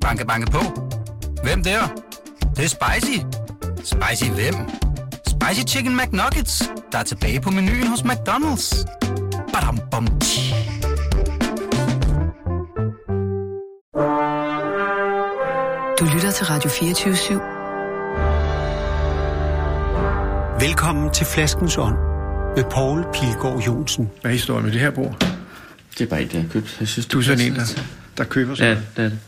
Banke, banke på. Hvem der? Det, det er spicy. Spicy hvem? Spicy Chicken McNuggets, der er tilbage på menuen hos McDonald's. Badum, bom, tji. Du lytter til Radio 24 /7. Velkommen til Flaskens Ånd med Poul Pilgaard Jonsen. Hvad er historien med det her bord? Det er bare ikke det, jeg købte. Jeg synes, Du er sådan en, der, der køber sådan Ja, det er det.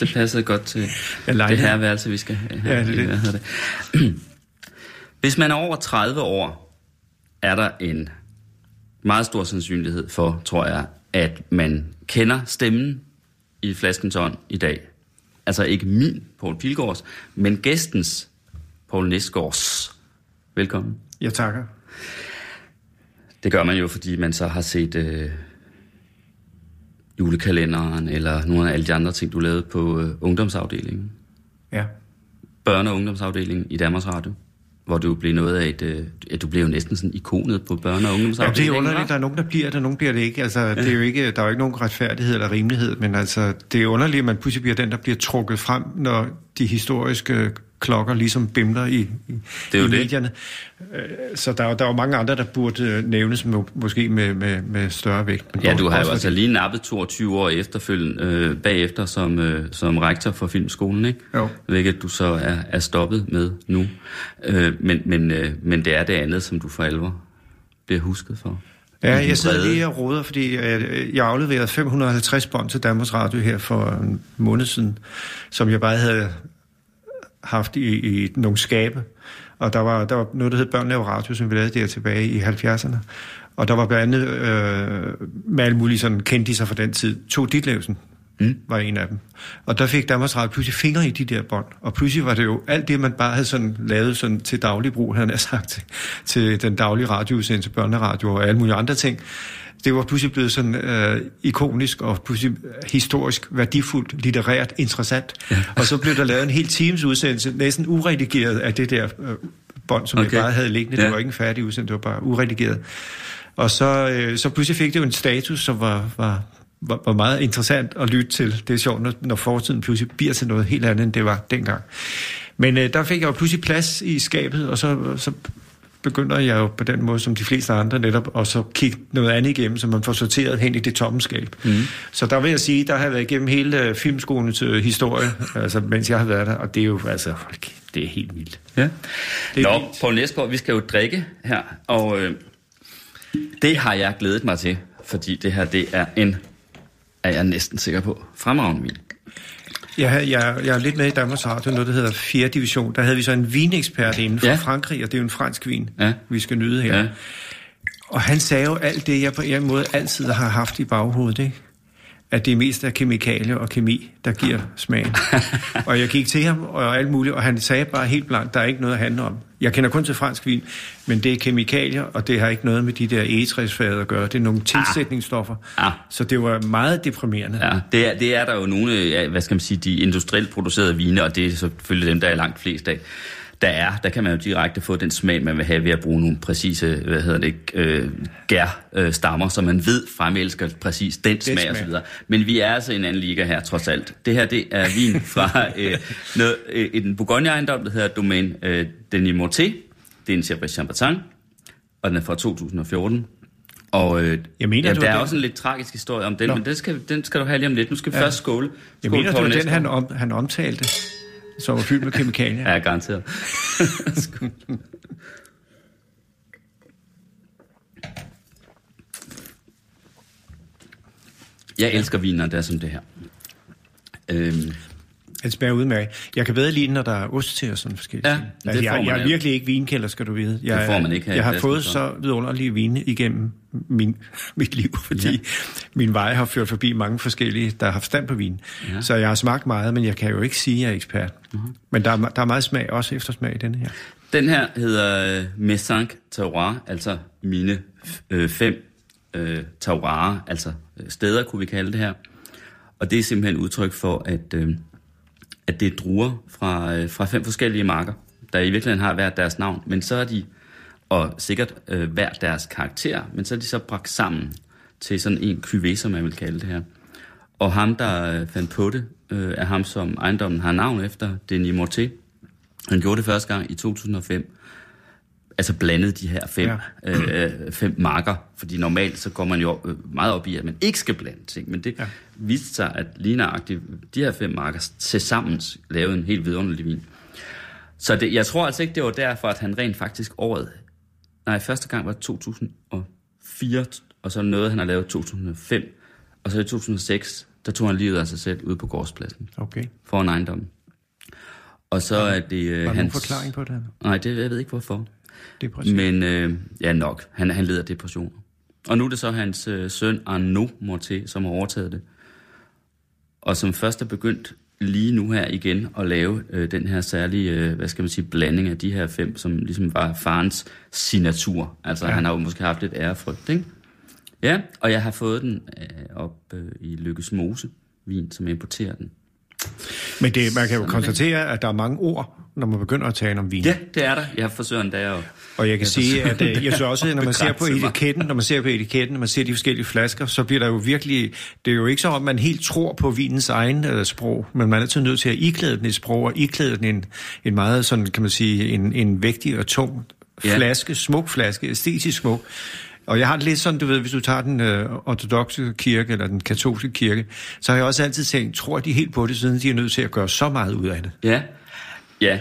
Det passer godt til det her værelse, vi skal have. Ja, det er det? Hvis man er over 30 år, er der en meget stor sandsynlighed for, tror jeg, at man kender stemmen i flaskens ånd i dag. Altså ikke min, Poul Pilgaards, men gæstens, Poul Næsgaards. Velkommen. Jeg takker. Det gør man jo, fordi man så har set øh, julekalenderen, eller nogle af alle de andre ting, du lavede på øh, ungdomsafdelingen. Ja. Børne- og ungdomsafdelingen i Danmarks Radio. Hvor du blev noget af et... Øh, at du blev jo næsten sådan ikonet på børne- og Ja, ungdomsafdelingen. det er underligt. Der er nogen, der bliver det, og nogen bliver det ikke. Altså, det er jo ikke, der er jo ikke nogen retfærdighed eller rimelighed, men altså, det er underligt, at man pludselig bliver den, der bliver trukket frem, når de historiske klokker ligesom bimler i, Det er i det. medierne. Øh, Så der er, der er jo mange andre, der burde øh, nævnes må, måske med, med, med større vægt. Men Ja, du har jo altså fordi- lige nappet 22 år efterfølgende, øh, bagefter som, øh, som rektor for Filmskolen, ikke? Jo. Hvilket du så er, er stoppet med nu. Øh, men, men, øh, men det er det andet, som du for alvor bliver husket for. Ja, jeg sidder lige og råder, fordi jeg afleverede 550 bånd til Danmarks Radio her for en måned siden, som jeg bare havde haft i, i nogle skabe. Og der var, der var noget, der hed Børn laver radio, som vi lavede der tilbage i 70'erne. Og der var blandt andet øh, med alle mulige sådan kendiser fra den tid. To Ditlevsen mm. var en af dem. Og der fik Danmarks Radio pludselig fingre i de der bånd. Og pludselig var det jo alt det, man bare havde sådan lavet sådan til daglig brug, han har sagt, til, til den daglige radioudsendelse, børneradio og alle mulige andre ting. Det var pludselig blevet sådan øh, ikonisk og pludselig historisk værdifuldt, litterært interessant. Ja. Og så blev der lavet en hel times udsendelse, næsten uredigeret af det der øh, bånd, som okay. Jeg bare havde liggende. Det Ja. var ikke en færdig udsendelse, det var bare uredigeret. Og så, øh, så pludselig fik det jo en status, som var, var, var, var meget interessant at lytte til. Det er sjovt, når, når fortiden pludselig bliver til noget helt andet, end det var dengang. Men øh, der fik jeg jo pludselig plads i skabet, og så, så begynder jeg jo på den måde, som de fleste andre netop, og så kigge noget andet igennem, så man får sorteret hen i det tomme skab. Mm. Så der vil jeg sige, der har jeg været igennem hele øh, filmskolens øh, historie, altså, mens jeg har været der, og det er jo, altså, det er helt vildt. Ja. Det er Nå, vildt. Poul Næsgaard, vi skal jo drikke her, og øh, det har jeg glædet mig til, fordi det her, det er en, er jeg næsten sikker på, fremragende vin. Jeg, har- jeg, jeg er lidt med i Danmarks Radio, noget der hedder 4. division. Der havde vi så en vinekspert inden fra Ja. Frankrig, og det er jo en fransk vin, Ja. vi skal nyde her. Ja. Og han sagde jo alt det, jeg på en måde altid har haft i baghovedet, ikke? At det mest er kemikalier og kemi, der giver smagen. og jeg gik til ham og alt muligt, og han sagde bare helt blankt, der er ikke noget at handle om. Jeg kender kun til fransk vin, men det er kemikalier, og det har ikke noget med de der egetræsfade at gøre. Det er nogle tilsætningsstoffer. Ah. Så det var meget deprimerende. Ja, det er, det er der jo nogle, ja, hvad skal man sige, de industrielt producerede vine, og det er selvfølgelig dem, der er langt flest af. Der er, der kan man jo direkte få den smag, man vil have ved at bruge nogle præcise, hvad hedder det, øh, gær øh, stammer, så man ved fremelsker præcis den smag, smag. og så videre. Men vi er altså i en anden liga her, trods alt. Det her, det er vin fra øh, noget, øh, en Bourgogne-ejendom, der hedder Domaine øh, Denis Morté. Det er en Chablis Chambertin, og den er fra 2014. Og øh, Jeg mener, ja, det der er den- også en lidt tragisk historie om den, Nå. men den skal, den skal du have lige om lidt. Nu skal vi Ja. først skåle. skåle Jeg mener, det var den, han, om, han omtalte, som var fyldt med kemikalier. Ja, garanteret. Jeg elsker viner, der er som det her. Øhm, Den smager udmærket. Jeg kan bedre lide, den, når der er ost til og sådan forskellige Ja, ting. det Altså, jeg, jeg er virkelig ikke vinkælder, skal du vide. Jeg, Det får man ikke her Jeg har fået så. så vidunderlige vine igennem min, mit liv, fordi Ja. min vej har ført forbi mange forskellige, der har haft stand på vin. Ja. Så jeg har smagt meget, men jeg kan jo ikke sige, at jeg er ekspert. Uh-huh. Men der er, der er meget smag, også eftersmag i denne her. den her hedder øh, Mes cinq terroirs, altså mine øh, fem øh, terroirs, altså øh, steder, kunne vi kalde det her. Og det er simpelthen udtryk for, at, øh, at det er druer fra, øh, fra fem forskellige marker, der i virkeligheden har været deres navn, men så er de, og sikkert øh, hver deres karakter, men så er de så bragt sammen til sådan en cuvée, som man vil kalde det her. Og ham, der øh, fandt på det, øh, er ham, som ejendommen har navn efter, Denis Morté. Han gjorde det første gang i 2005. Altså blandet de her fem, ja. øh, fem marker. Fordi normalt så går man jo øh, meget op i, at man ikke skal blande ting. Men det ja. viste sig, at lige nøjagtigt de her fem marker til sammen lavede en helt vidunderlig vin. Så det, jeg tror altså ikke, det var derfor, at han rent faktisk året... Nej, første gang var 2004, og så noget, han har lavet 2005. Og så i 2006, der tog han livet af sig selv ude på gårdspladsen. Okay. For en ejendom. Og så er det... Øh, Var der hans... forklaring på det? Nej, det, jeg ved ikke hvorfor. Depression. Men øh, ja, nok. Han, han lider af depressioner. Og nu er det så hans øh, søn Arnaud Morté, som har overtaget det. Og som først er begyndt lige nu her igen at lave øh, den her særlige, øh, hvad skal man sige, blanding af de her fem, som ligesom var farens signatur. Altså ja. han har jo måske haft lidt ærefrygt, ikke? Ja, og jeg har fået den øh, op øh, i Lykkes Mose vin, som importerer den. Men det, man kan jo Sådan konstatere, at der er mange ord, når man begynder at tale om vin. Ja, det er der. Jeg forsøger endda at... Og jeg kan sige, at øh, jeg synes også, når man ser på etiketten, når man ser på etiketten, når man ser de forskellige flasker, så bliver der jo virkelig, det er jo ikke så, at man helt tror på vinens egen øh, sprog, men man er altid nødt til at iklæde den et sprog, og iklæde den en, en meget sådan, kan man sige, en, en vægtig og tung Ja. flaske, smuk flaske, æstetisk smuk. Og jeg har det lidt sådan, du ved, hvis du tager den øh, ortodoxe kirke, eller den katolske kirke, så har jeg også altid tænkt, tror de helt på det, siden de er nødt til at gøre så meget ud af det. Ja, ja.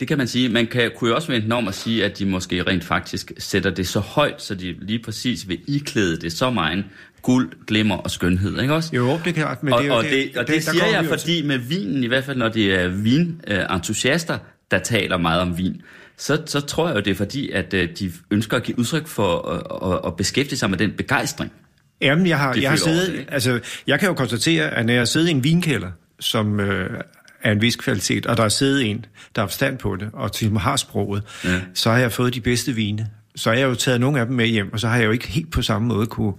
Det kan man sige. Man kan, kunne jo også vente om at sige, at de måske rent faktisk sætter det så højt, så de lige præcis vil iklæde det så meget guld, glimmer og skønhed, ikke også? Jo, det klart, men og, det og det, og det, det siger jeg, fordi med vinen, i hvert fald når det er vinentusiaster, der taler meget om vin, så, så tror jeg jo, det er fordi, at øh, de ønsker at give udtryk for at, at, at beskæftige sig med den begejstring. Jamen, jeg har, jeg har siddet, det, ikke? altså, jeg kan jo konstatere, at når jeg sidder i en vinkælder, som øh, er en vis kvalitet, og der er siddet en, der har forstand på det, og som har sproget, Ja. så har jeg fået de bedste vine. Så har jeg jo taget nogle af dem med hjem, og så har jeg jo ikke helt på samme måde kunne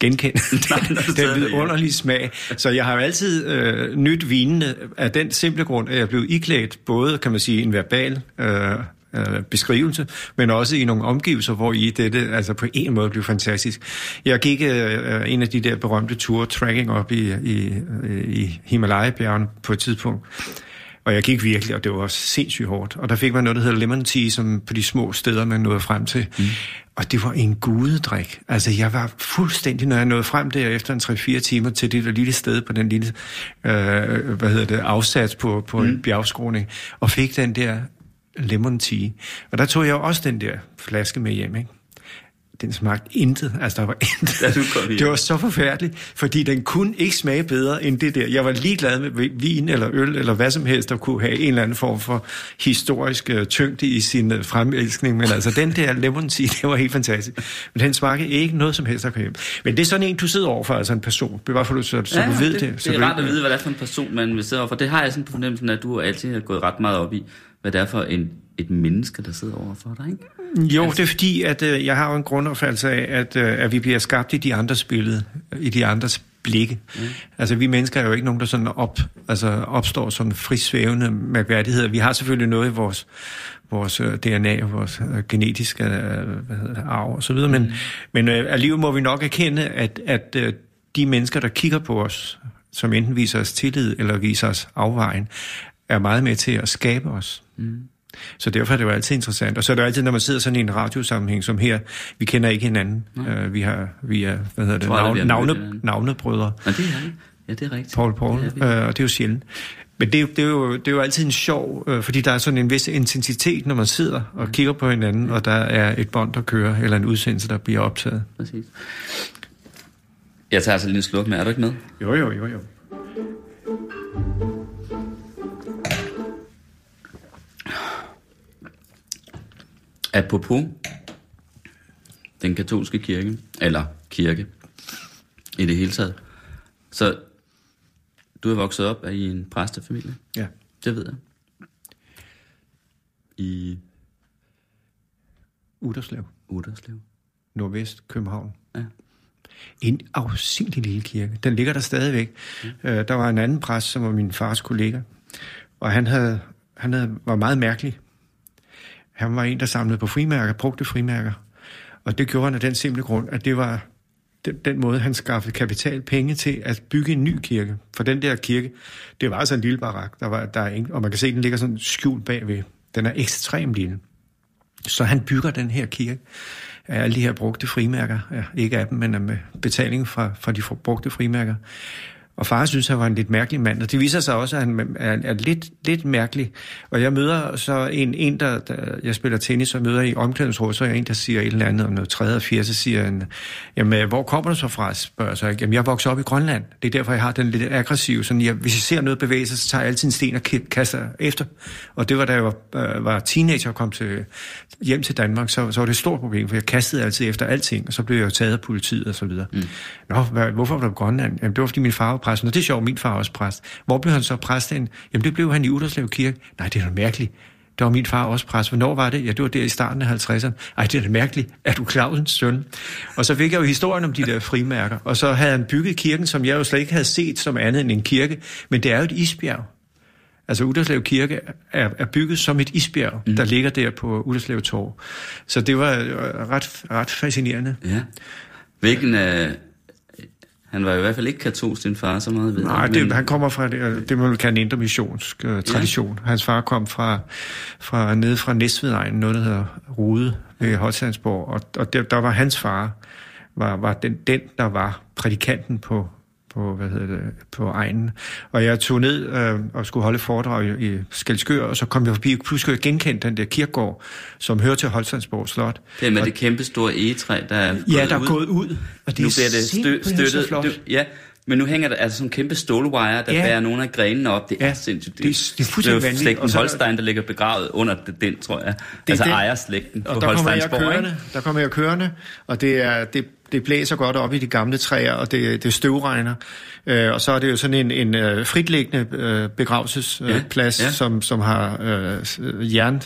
genkende Nej, den, den vidunderlige smag. Så jeg har jo altid øh, nyt vinene af den simple grund, at jeg blev iklædt både, kan man sige, en verbal øh, øh, beskrivelse, men også i nogle omgivelser, hvor i dette altså på en måde blev fantastisk. Jeg gik øh, øh, en af de der berømte ture, trekking op i, i, øh, i Himalaya-bjergene på et tidspunkt, og jeg gik virkelig, og det var også sindssygt hårdt. Og der fik man noget, der hedder lemon tea, som på de små steder, man nåede frem til. Mm. Og det var en gudedrik. Altså, jeg var fuldstændig, når jeg nåede frem der efter en 3-4 timer til det der lille sted på den lille, øh, hvad hedder det, afsats på, på mm. en bjergskråning, og fik den der lemon tea. Og der tog jeg også den der flaske med hjem, ikke? Den smagte intet. Altså, der var intet. Kom hjem. det var så forfærdeligt, fordi den kunne ikke smage bedre end det der. Jeg var ligeglad med vin eller øl eller hvad som helst, der kunne have en eller anden form for historisk uh, tyngde i sin uh, fremelskning. Men altså, den der lemon tea, det var helt fantastisk. Men den smagte ikke noget som helst, der hjem. Men det er sådan en, du sidder overfor, altså en person. Bare for, så, så du ved det. det, så det er rart at vide, hvad det er for en person, man vil sidde overfor. Det har jeg sådan på fornemmelsen, at du altid har gået ret meget op i, hvad det er for en, et menneske, der sidder overfor dig, ikke? Jo, det er fordi, at øh, jeg har jo en grundopfattelse af, at, øh, at vi bliver skabt i de andres billede, i de andres blikke. Mm. Altså, vi mennesker er jo ikke nogen, der sådan op, altså, opstår som frisvævende mærkværdigheder. Vi har selvfølgelig noget i vores, vores øh, DNA vores øh, genetiske øh, hvad hedder det, arv og så videre, men, mm. men øh, alligevel må vi nok erkende, at, at øh, de mennesker, der kigger på os, som enten viser os tillid eller viser os afvejen, er meget med til at skabe os. Mm. Så derfor er det jo altid interessant. Og så er det jo altid, når man sidder sådan i en radiosammenhæng som her, vi kender ikke hinanden. Uh, vi, har, vi er, hvad hedder det, tror aldrig, vi navn, har mødt navne, navnebrødre, Og det er det. Ja, det er rigtigt. Paul Paul, Det uh, er og det er jo sjældent. Men det er, jo, det, er jo, det er jo altid en sjov, uh, fordi der er sådan en vis intensitet, når man sidder og kigger på hinanden, og der er et bånd, der kører, eller en udsendelse, der bliver optaget. Præcis. Jeg tager altså lige en sluk med. Er du ikke med? Jo, jo, jo, jo. Apropos den katolske kirke, eller kirke i det hele taget. Så du er vokset op i en præstefamilie. Ja. Det ved jeg. I Uderslev, Uderslev. nordvest København. Ja. En afsindig lille kirke. Den ligger der stadigvæk. Mm. Øh, der var en anden præst, som var min fars kollega, og han, havde, han havde, var meget mærkelig. Han var en, der samlede på frimærker, brugte frimærker. Og det gjorde han af den simple grund, at det var den, den måde, han skaffede kapital penge til at bygge en ny kirke. For den der kirke, det var altså en lille barak, der var, der er ingen, og man kan se, at den ligger sådan skjult bagved. Den er ekstremt lille. Så han bygger den her kirke af alle de her brugte frimærker. Ja, ikke af dem, men med betaling fra, fra de brugte frimærker. Og far synes, han var en lidt mærkelig mand, og det viser sig også, at han er, er lidt, lidt mærkelig. Og jeg møder så en, en der, der, jeg spiller tennis, og møder i omklædningsrådet, så er en, der siger et eller andet om noget tredje og fjerde, så siger han, jamen, hvor kommer du så fra, spørger så. Jamen, jeg vokset op i Grønland. Det er derfor, jeg har den lidt aggressiv. Sådan, jeg, hvis jeg ser noget bevæge sig, så tager jeg altid en sten og kaster efter. Og det var, da jeg var, øh, var teenager og kom til, hjem til Danmark, så, så var det et stort problem, for jeg kastede altid efter alting, og så blev jeg jo taget af politiet og så videre. Mm. Nå, hvad, hvorfor var du i Grønland? Jamen, det var, fordi min far præst. Og det er sjovt, min far var også præst. Hvor blev han så præst hen? Jamen, det blev han i Uderslev Kirke. Nej, det er da mærkeligt. Der var min far også præst. Hvornår var det? Ja, det var der i starten af 50'erne. Ej, det er da mærkeligt. Er du Clausens søn? Og så fik jeg jo historien om de der frimærker. Og så havde han bygget kirken, som jeg jo slet ikke havde set som andet end en kirke. Men det er jo et isbjerg. Altså Uderslev Kirke er, er bygget som et isbjerg, mm. der ligger der på Uderslev Torv. Så det var ret, ret fascinerende. Ja. Hvilken. Øh, han var i hvert fald ikke katolsk, din far, så meget ved Nej, det, men... han kommer fra det, det man vil kalde en intermissionsk uh, tradition. Ja. Hans far kom fra, fra nede fra Næsvedegnen, noget der hedder Rude ved. Holstandsborg, og, og der, der var hans far, var, var den, den, der var prædikanten på, på, hvad hedder det, på egnen. Og jeg tog ned øh, og skulle holde foredrag i, i Skelskør, og så kom jeg forbi, og pludselig genkendte den der kirkegård, som hører til Holstandsborg Slot. Det er med og, det kæmpe store egetræ, der er Ja, der er ud. gået ud, og det nu bliver det stø, støttet. Du, ja, men nu hænger der altså sådan kæmpe stålwire, der ja. bærer nogle af grenene op. Det ja. er sindssygt. Det, det, det er fuldstændig vanvittigt. Slægten Holstein, der ligger begravet under den, tror jeg. Det, altså det, ejerslægten på der kommer jeg kørende, Der kommer jeg kørende, og det, er, det, det blæser godt op i de gamle træer, og det, det støvregner. Øh, og så er det jo sådan en, en uh, fritliggende uh, begravelsesplads, ja, ja. som, som har uh, jern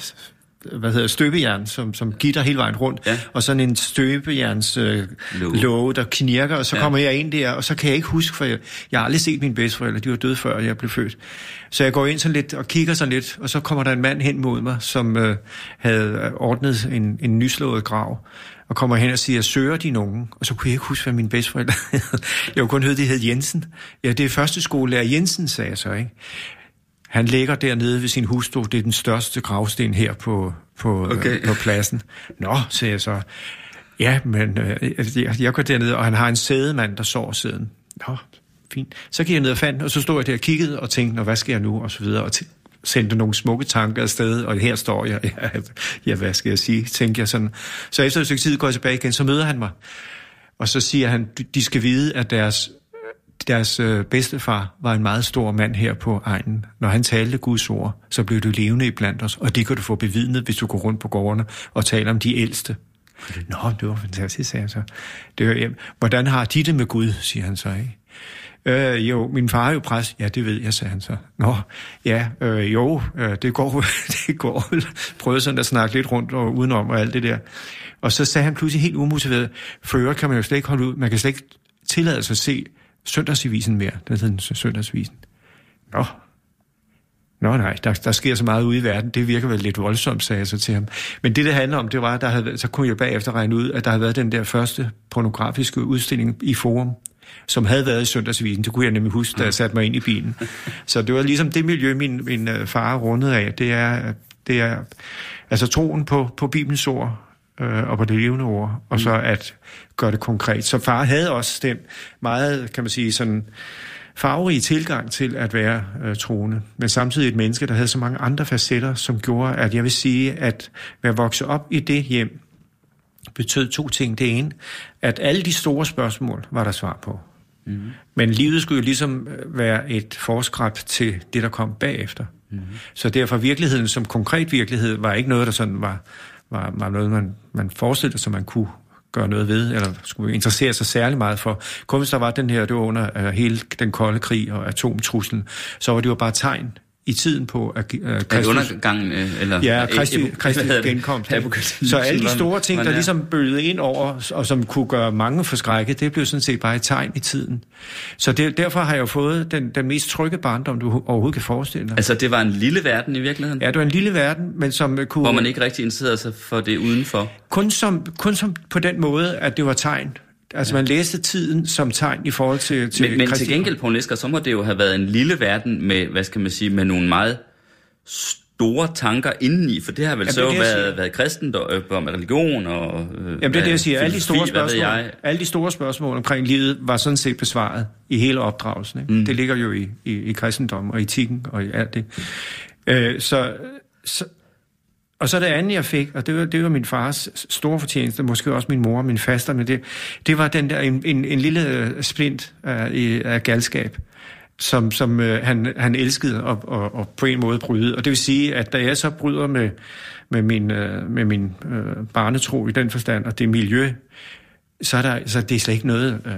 hvad hedder støbejern, som, som gitter hele vejen rundt, ja. og sådan en støbejerns øh, låge, der knirker, og så ja. kommer jeg ind der, og så kan jeg ikke huske, for jeg, jeg har aldrig set mine bedsteforældre, de var døde før jeg blev født. Så jeg går ind sådan lidt og kigger sådan lidt, og så kommer der en mand hen mod mig, som øh, havde ordnet en, en nyslået grav, og kommer hen og siger, søger de nogen? Og så kunne jeg ikke huske, hvad mine bedsteforældre Jeg kunne kun høre, de hed Jensen. Ja, det er første skolelærer Jensen, sagde jeg så, ikke? Han ligger dernede ved sin hustru. Det er den største gravsten her på, på, okay. øh, på pladsen. Nå, siger jeg så. Ja, men øh, jeg, jeg går derned, og han har en sædemand, der sover siden. Nå, fint. Så gik jeg ned og fandt, og så stod jeg der og kiggede og tænkte, Nå, hvad skal jeg nu? Og så videre. Og sendte nogle smukke tanker afsted, og her står jeg. Ja, ja hvad skal jeg sige? Tænker jeg sådan. Så efter et stykke tid går jeg tilbage igen, så møder han mig. Og så siger han, de skal vide, at deres deres øh, bedstefar var en meget stor mand her på egnen. Når han talte Guds ord, så blev du levende i blandt os, og det kan du få bevidnet, hvis du går rundt på gårdene og taler om de ældste. Okay. Nå, det var fantastisk, sagde jeg så. Det var, hvordan har de det med Gud, siger han så, ikke? Øh, jo, min far er jo præst. Ja, det ved jeg, sagde han så. Nå, ja, øh, jo, øh, det går det går Prøvede sådan at snakke lidt rundt og udenom og alt det der. Og så sagde han pludselig helt umotiveret, for kan man jo slet ikke holde ud, man kan slet ikke tillade sig at se søndagsavisen mere. Den hedder søndagsavisen. Nå, Nå nej, der, der sker så meget ude i verden. Det virker vel lidt voldsomt, sagde jeg så til ham. Men det, det handler om, det var, der havde, så kunne jeg bagefter regne ud, at der havde været den der første pornografiske udstilling i Forum, som havde været i søndagsavisen. Det kunne jeg nemlig huske, da jeg satte mig ind i bilen. Så det var ligesom det miljø, min, min øh, far rundede af. Det er, det er altså troen på, på Bibelens ord, øh, og på det levende ord, og så at gøre det konkret. Så far havde også den meget, kan man sige, sådan farverige tilgang til at være øh, troende, men samtidig et menneske, der havde så mange andre facetter, som gjorde, at jeg vil sige, at være vokset op i det hjem, betød to ting. Det ene, at alle de store spørgsmål var der svar på. Mm. Men livet skulle jo ligesom øh, være et forskræb til det, der kom bagefter. Mm. Så derfor virkeligheden som konkret virkelighed var ikke noget, der sådan var var, var noget, man, man forestillede sig, man kunne gøre noget ved, eller skulle interessere sig særlig meget for. Kun hvis der var den her, det var under uh, hele den kolde krig og atomtruslen, så var det jo bare tegn i tiden på at uh, Kristus... undergangen, øh, eller... Ja, Kristi, Kristi genkomst. Så alle de store ting, der ligesom bølgede ind over, og som kunne gøre mange forskrækket, det blev sådan set bare et tegn i tiden. Så det, derfor har jeg jo fået den, den mest trygge barndom, du overhovedet kan forestille dig. Altså, det var en lille verden i virkeligheden? Ja, det var en lille verden, men som kunne... Hvor man ikke rigtig interesserede sig for det udenfor? Kun som, kun som på den måde, at det var tegn Altså man læste tiden som tegn i forhold til, til Men, men til gengæld, Poul Nesger, så må det jo have været en lille verden med, hvad skal man sige, med nogle meget store tanker indeni, for det har vel Jamen, så det været, været kristendom, øh, om religion og øh, Jamen det er det, jeg siger. Alle de, store spørgsmål, jeg. alle de store spørgsmål omkring livet var sådan set besvaret i hele opdragelsen. Ikke? Mm. Det ligger jo i, i, i kristendom og etikken og i alt det. Øh, så, så, og så det andet, jeg fik, og det var, det var min fars store fortjeneste, måske også min mor og min faster, men det, det var den der, en, en, en lille øh, splint af, i- af galskab, som, som øh, han, han elskede at, at, at på en måde bryde. Og det vil sige, at da jeg så bryder med, med min, øh, med min øh, barnetro i den forstand, og det miljø, så er, der, så det er slet ikke noget... Øh,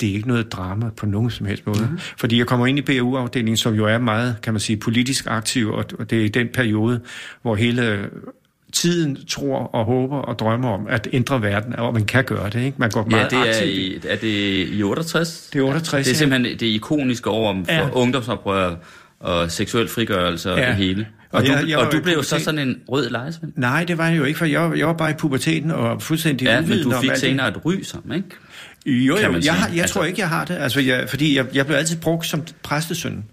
det er ikke noget drama på nogen som helst måde. Mm-hmm. Fordi jeg kommer ind i BU-afdelingen, som jo er meget, kan man sige, politisk aktiv, og, det er i den periode, hvor hele tiden tror og håber og drømmer om at ændre verden, og man kan gøre det. Ikke? Man går Ja, meget det er aktivt. i, er det i 68? Det er 68, Det er ja. simpelthen det ikoniske år for Ja. ungdomsoprør og seksuel frigørelse og Ja. det hele. Og, du, jeg- var og du blev jo så sådan en rød lejesvend. Nej, det var jeg jo ikke, for jeg, jeg var bare i puberteten og fuldstændig Ja, men du om fik alt det. senere et ry som, ikke? Jo, jo, jeg, har, jeg Altså- tror ikke, jeg har det. Altså, jeg, fordi jeg, jeg blev altid brugt som præstesøn.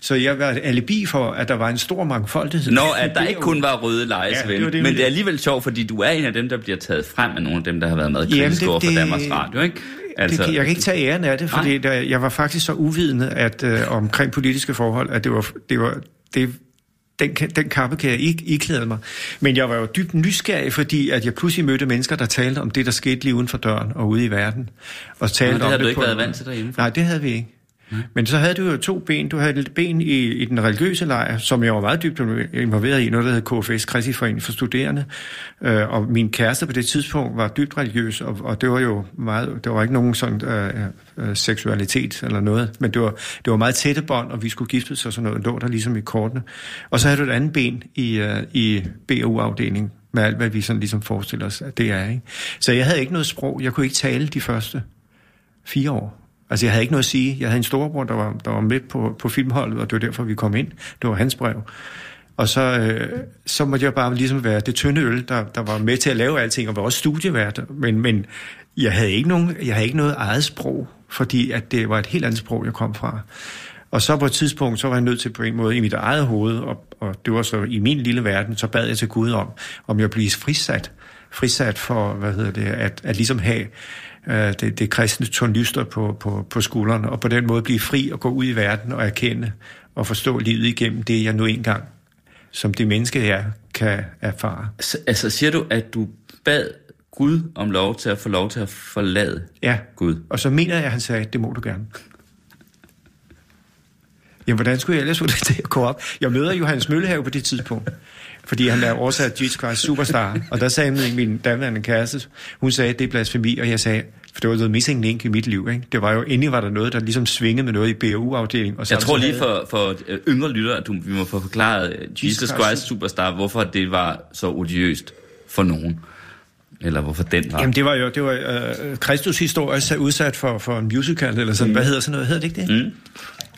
Så jeg var et alibi for, at der var en stor mangfoldighed. Nå, at der er ikke kun var røde Ja, lejesvend. det det, men det- er alligevel sjovt, fordi du er en af dem, der bliver taget frem af nogle af dem, der har været med Jamen, kritisk det- over for Danmarks Radio, ikke? Altså, det, jeg kan ikke tage æren af det, fordi der, jeg var faktisk så uvidende at, øh, omkring politiske forhold, at det var, det var det, den, den kappe kan jeg ikke iklæde mig. Men jeg var jo dybt nysgerrig, fordi at jeg pludselig mødte mennesker, der talte om det, der skete lige uden for døren og ude i verden. Og talte Nå, det om havde du ikke på- været vant til derhjemme. Nej, det havde vi ikke. Mm. Men så havde du jo to ben. Du havde et ben i, i den religiøse lejr, som jeg var meget dybt involveret i, noget der hed KFS, Kristi Forening for Studerende. Øh, og min kæreste på det tidspunkt var dybt religiøs, og, og det var jo meget, det var ikke nogen sådan øh, øh, seksualitet eller noget, men det var, det var meget tætte bånd, og vi skulle giftes og sådan noget, lå der ligesom i kortene. Og så havde du et andet ben i, øh, i BU-afdelingen, med alt, hvad vi sådan ligesom forestiller os, at det er. Ikke? Så jeg havde ikke noget sprog. Jeg kunne ikke tale de første fire år. Altså, jeg havde ikke noget at sige. Jeg havde en storebror, der var, der var med på, på filmholdet, og det var derfor, vi kom ind. Det var hans brev. Og så, øh, så måtte jeg bare ligesom være det tynde øl, der, der var med til at lave alting, og var også studievært. Men, men jeg, havde ikke nogen, jeg havde ikke noget eget sprog, fordi at det var et helt andet sprog, jeg kom fra. Og så på et tidspunkt, så var jeg nødt til på en måde i mit eget hoved, og, og det var så i min lille verden, så bad jeg til Gud om, om jeg blev frisat. Frisat for, hvad hedder det, at, at ligesom have øh, det, det kristne tornyster på, på, på skuldrene, og på den måde blive fri og gå ud i verden og erkende og forstå livet igennem det, jeg nu engang, som det menneske jeg er, kan erfare. Så, altså, siger du, at du bad Gud om lov til at få lov til at forlade Ja, Gud? og så mener jeg, at han sagde, det må du gerne. Jamen, hvordan skulle jeg ellers få det til at gå op? Jeg møder Johannes Møllehave på det tidspunkt, fordi han er oversat Jesus Christ Superstar, og der sagde min, min daværende kæreste, hun sagde, det er blasfemi, og jeg sagde, for det var the missing link i mit liv, ikke? Det var jo, endelig var der noget, der ligesom svingede med noget i BU-afdelingen. Og Jeg tror lige for, for yngre lyttere, at du, vi må få forklaret øh, Jesus Christ Christ Superstar, hvorfor det var så odiøst for nogen. Eller hvorfor den var. Jamen, det var jo det var, øh, Kristus historie udsat for, for en musical, eller sådan, mm. hvad hedder sådan noget? Hedder det ikke det? Mm.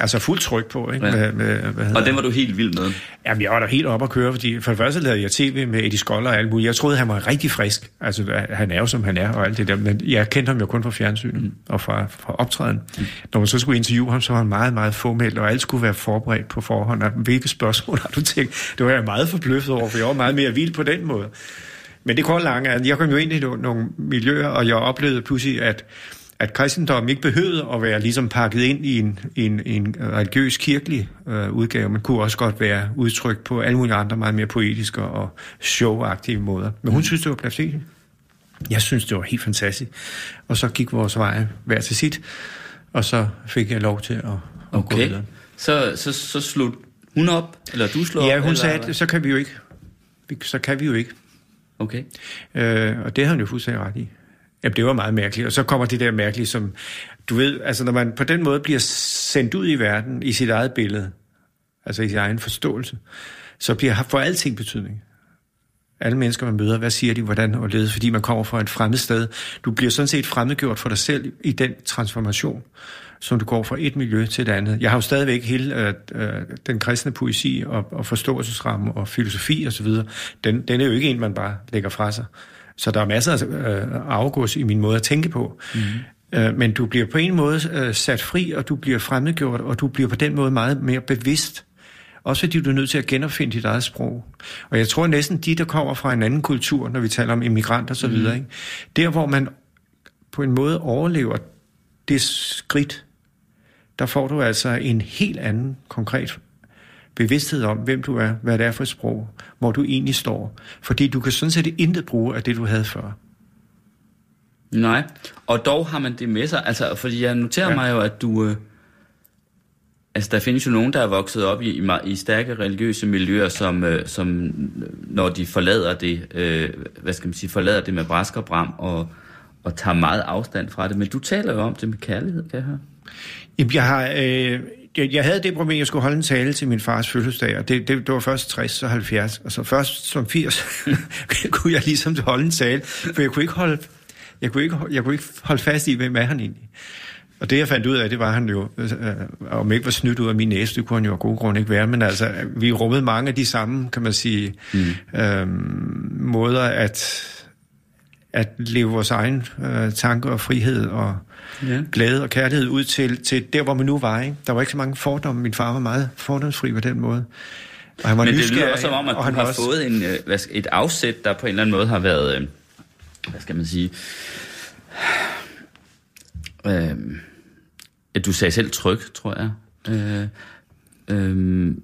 Altså fuld tryk på, ikke? Ja. Med, med, hvad Og den var du helt vild med. Jamen, jeg var da helt op at køre, fordi for det første lavede jeg tv med Eddie Skoller og alt muligt. Jeg troede, han var rigtig frisk. Altså, han er jo, som han er, og alt det der. Men jeg kendte ham jo kun fra fjernsynet mm. og fra, fra optræden. Mm. Når man så skulle interviewe ham, så var han meget, meget formelt, og alt skulle være forberedt på forhånd. Og hvilke spørgsmål har du tænkt? Det var jeg meget forbløffet over, for jeg var meget mere vild på den måde. Men det langt, at jeg kom jo ind i nogle, nogle miljøer, og jeg oplevede pludselig, at at kristendommen ikke behøvede at være ligesom pakket ind i en, en, en religiøs kirkelig øh, udgave, men kunne også godt være udtrykt på alle mulige andre meget mere poetiske og showagtige måder. Men hun synes, det var blasfemi. Jeg synes, det var helt fantastisk. Og så gik vores veje hver til sit, og så fik jeg lov til at, at gå Okay. videre. Så, så, så slog hun op, eller du slog Ja, hun sagde, at så kan vi jo ikke. Så kan vi jo ikke. Okay. Øh, og det har han jo fuldstændig ret i. Jamen, det var meget mærkeligt. Og så kommer det der mærkelige, som, du ved, altså når man på den måde bliver sendt ud i verden i sit eget billede, altså i sin egen forståelse, så bliver, får alting betydning. Alle mennesker, man møder, hvad siger de, hvordan og ledes, fordi man kommer fra et fremmed sted. Du bliver sådan set fremmedgjort for dig selv i den transformation, som du går fra et miljø til et andet. Jeg har jo stadigvæk hele øh, øh, den kristne poesi og, og forståelsesramme og filosofi osv. Den, den er jo ikke en, man bare lægger fra sig. Så der er masser af øh, afgås i min måde at tænke på. Mm. Men du bliver på en måde øh, sat fri, og du bliver fremmedgjort, og du bliver på den måde meget mere bevidst. Også fordi du er nødt til at genopfinde dit eget sprog. Og jeg tror næsten de, der kommer fra en anden kultur, når vi taler om immigranter og så videre, mm. ikke? der hvor man på en måde overlever det skridt, der får du altså en helt anden konkret bevidsthed om, hvem du er, hvad det er for et sprog, hvor du egentlig står. Fordi du kan sådan set intet bruge af det, du havde før. Nej, og dog har man det med sig. Altså, fordi jeg noterer ja. mig jo, at du... Øh, altså, der findes jo nogen, der er vokset op i, i, i stærke religiøse miljøer, som, øh, som når de forlader det, øh, hvad skal man sige, forlader det med brask og bram, og, og tager meget afstand fra det. Men du taler jo om det med kærlighed, kan jeg høre. Jamen, jeg har... Øh jeg, jeg havde det problem, at jeg skulle holde en tale til min fars fødselsdag, og det, det, det var først 60 og 70, og så først som 80 kunne jeg ligesom holde en tale, for jeg kunne ikke holde, jeg kunne ikke, jeg kunne ikke holde fast i, hvem er han egentlig. Og det jeg fandt ud af, det var han jo, øh, om ikke var snydt ud af min næse, det kunne han jo af gode grunde ikke være, men altså, vi rummede mange af de samme, kan man sige, mm. øhm, måder at, at leve vores egen øh, tanker og frihed og ja. glæde og kærlighed ud til, til der, hvor man nu var. Ikke? Der var ikke så mange fordomme. Min far var meget fordomsfri på den måde. Og han var Men det lyder også som om, at du har også... fået en, øh, et afsæt, der på en eller anden måde har været, øh, hvad skal man sige, øh, at du sagde selv tryg, tror jeg. Øh, øh,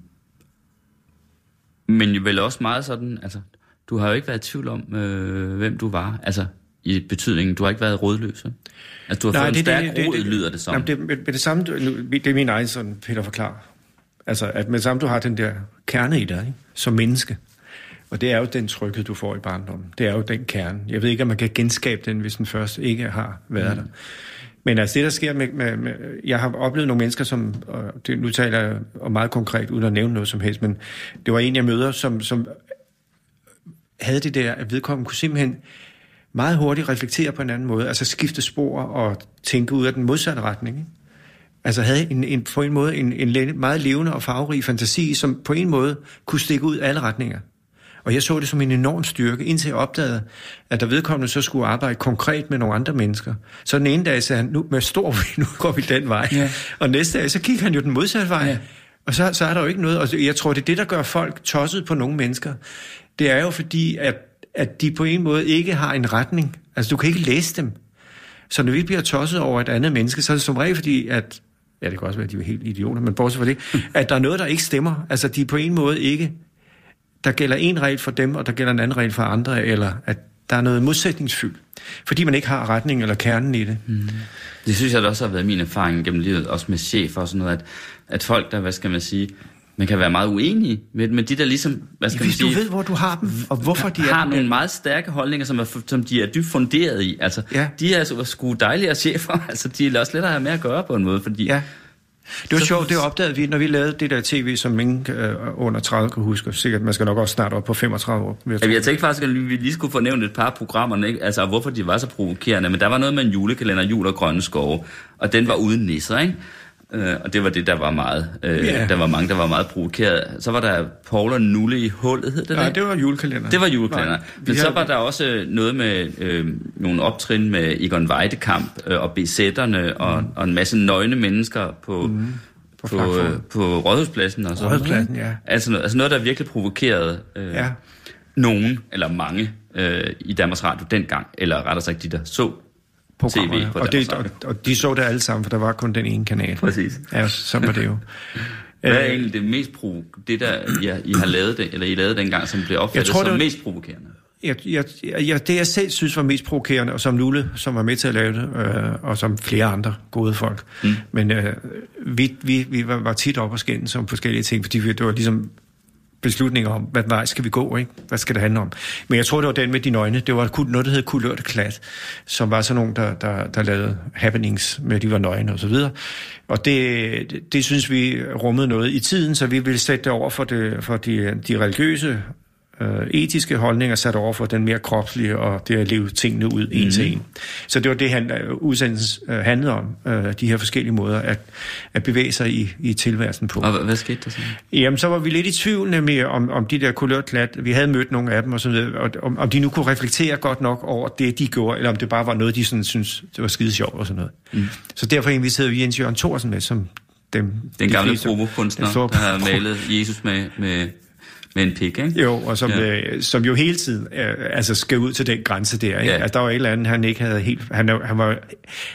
men vel også meget sådan, altså, du har jo ikke været i tvivl om, øh, hvem du var. Altså, i betydningen, du har ikke været rådløs. Altså, du har Nej, fået det, en stærk det, det, rod, det, lyder det som. Jamen, det, med, med det samme, det er min egen sådan, Peter forklar. Altså, at med det samme, du har den der kerne i dig, ikke? som menneske. Og det er jo den tryghed, du får i barndommen. Det er jo den kerne. Jeg ved ikke, om man kan genskabe den, hvis den først ikke har været mm. der. Men altså det, der sker med, med, med... Jeg har oplevet nogle mennesker, som... Og det, nu taler jeg om meget konkret, uden at nævne noget som helst, men det var en, jeg møder, som, som havde det der, at vedkommende kunne simpelthen meget hurtigt reflektere på en anden måde, altså skifte spor og tænke ud af den modsatte retning. Ikke? Altså havde en, en, på en måde en, en meget levende og farverig fantasi, som på en måde kunne stikke ud alle retninger. Og jeg så det som en enorm styrke, indtil jeg opdagede, at der vedkommende så skulle arbejde konkret med nogle andre mennesker. Så den ene dag sagde han, nu med stor nu går vi den vej. Ja. Og næste dag, så gik han jo den modsatte vej. Ja. Og så, så er der jo ikke noget, og jeg tror, det er det, der gør folk tosset på nogle mennesker. Det er jo fordi, at at de på en måde ikke har en retning. Altså, du kan ikke læse dem. Så når vi bliver tosset over et andet menneske, så er det som regel fordi, at ja, det kan også være, at de er helt idioter, men bortset fra det, at der er noget, der ikke stemmer. Altså, de på en måde ikke, der gælder en regel for dem, og der gælder en anden regel for andre, eller at der er noget modsætningsfyldt, fordi man ikke har retning eller kernen i det. Mm. Det synes jeg også har været min erfaring gennem livet, også med chefer og sådan noget, at, at folk, der, hvad skal man sige, man kan være meget uenig med, med de der ligesom, hvad skal Hvis man sige, du ved, hvor du har dem, og hvorfor de har er nogle meget stærke holdninger, som, er, som de er dybt funderet i. Altså, ja. de er så sgu dejligere chefer, altså de er også lettere at have med at gøre på en måde, fordi... Ja. Det var så, sjovt, det opdagede vi, når vi lavede det der tv, som ingen øh, under 30 kan huske. Sikkert, man skal nok også snart op på 35 år. Jeg, ja, jeg tænkte faktisk, at vi lige skulle få nævnt et par programmer, ikke? altså hvorfor de var så provokerende. Men der var noget med en julekalender, jul og grønne skove, og den var uden nisser, ikke? Øh, og det var det, der var meget. Øh, yeah. Der var mange, der var meget provokeret. Så var der Paul og Nulle i hullet, hed det Nej, det var julekalender. Det var julekalender. Nej, Men så var der også noget med øh, nogle optrin med Egon Weidekamp øh, og BZ'erne og, mm. og en masse nøgne mennesker på... Mm på, på, øh, på Rådhuspladsen og sådan Rådhuspladsen, ja. Altså, altså noget, der virkelig provokerede øh, ja. nogen, eller mange, øh, i Danmarks Radio dengang, eller rettere sagt de, der så TV. Og, det, og, og de så det alle sammen, for der var kun den ene kanal. Præcis. Ja, så var det jo. Hvad er egentlig det mest provo- det der, ja, I har lavet det, eller I lavede dengang, som blev opfattet jeg tror, som var, mest provokerende? Jeg, jeg, jeg, det jeg selv synes var mest provokerende, og som Nulle, som var med til at lave det, øh, og som flere andre gode folk. Mm. Men øh, vi, vi, vi var, var tit op og skændes om forskellige ting, fordi det var ligesom beslutninger om, hvad vej skal vi gå, ikke? Hvad skal det handle om? Men jeg tror, det var den med de nøgne. Det var noget, der hed Kulørt Klat, som var sådan nogen, der, der, der lavede happenings med, at de var nøgne og så videre. Og det, det, det synes vi rummede noget i tiden, så vi ville sætte det over for, det, for de, de religiøse øh, etiske holdninger sat over for den mere kropslige og det at leve tingene ud en mm. til en. Så det var det, han, øh, udsendelsen øh, handlede om, øh, de her forskellige måder at, at bevæge sig i, i tilværelsen på. Og hvad, hvad skete der så? Jamen, så var vi lidt i tvivl nemlig om, om de der kulørklat, vi havde mødt nogle af dem, og, sådan, og om, om de nu kunne reflektere godt nok over det, de gjorde, eller om det bare var noget, de sådan, synes det var skide sjovt og sådan noget. Mm. Så derfor inviterede vi Jens Jørgen Thorsen med, som dem, Den de gamle promokunstner, der har malet Jesus med, med, med en pik, ikke? Jo, og som, Ja. øh, som jo hele tiden øh, altså skal ud til den grænse der. Ikke? Ja. Altså, der var et eller andet, han ikke havde helt... Han, han, var,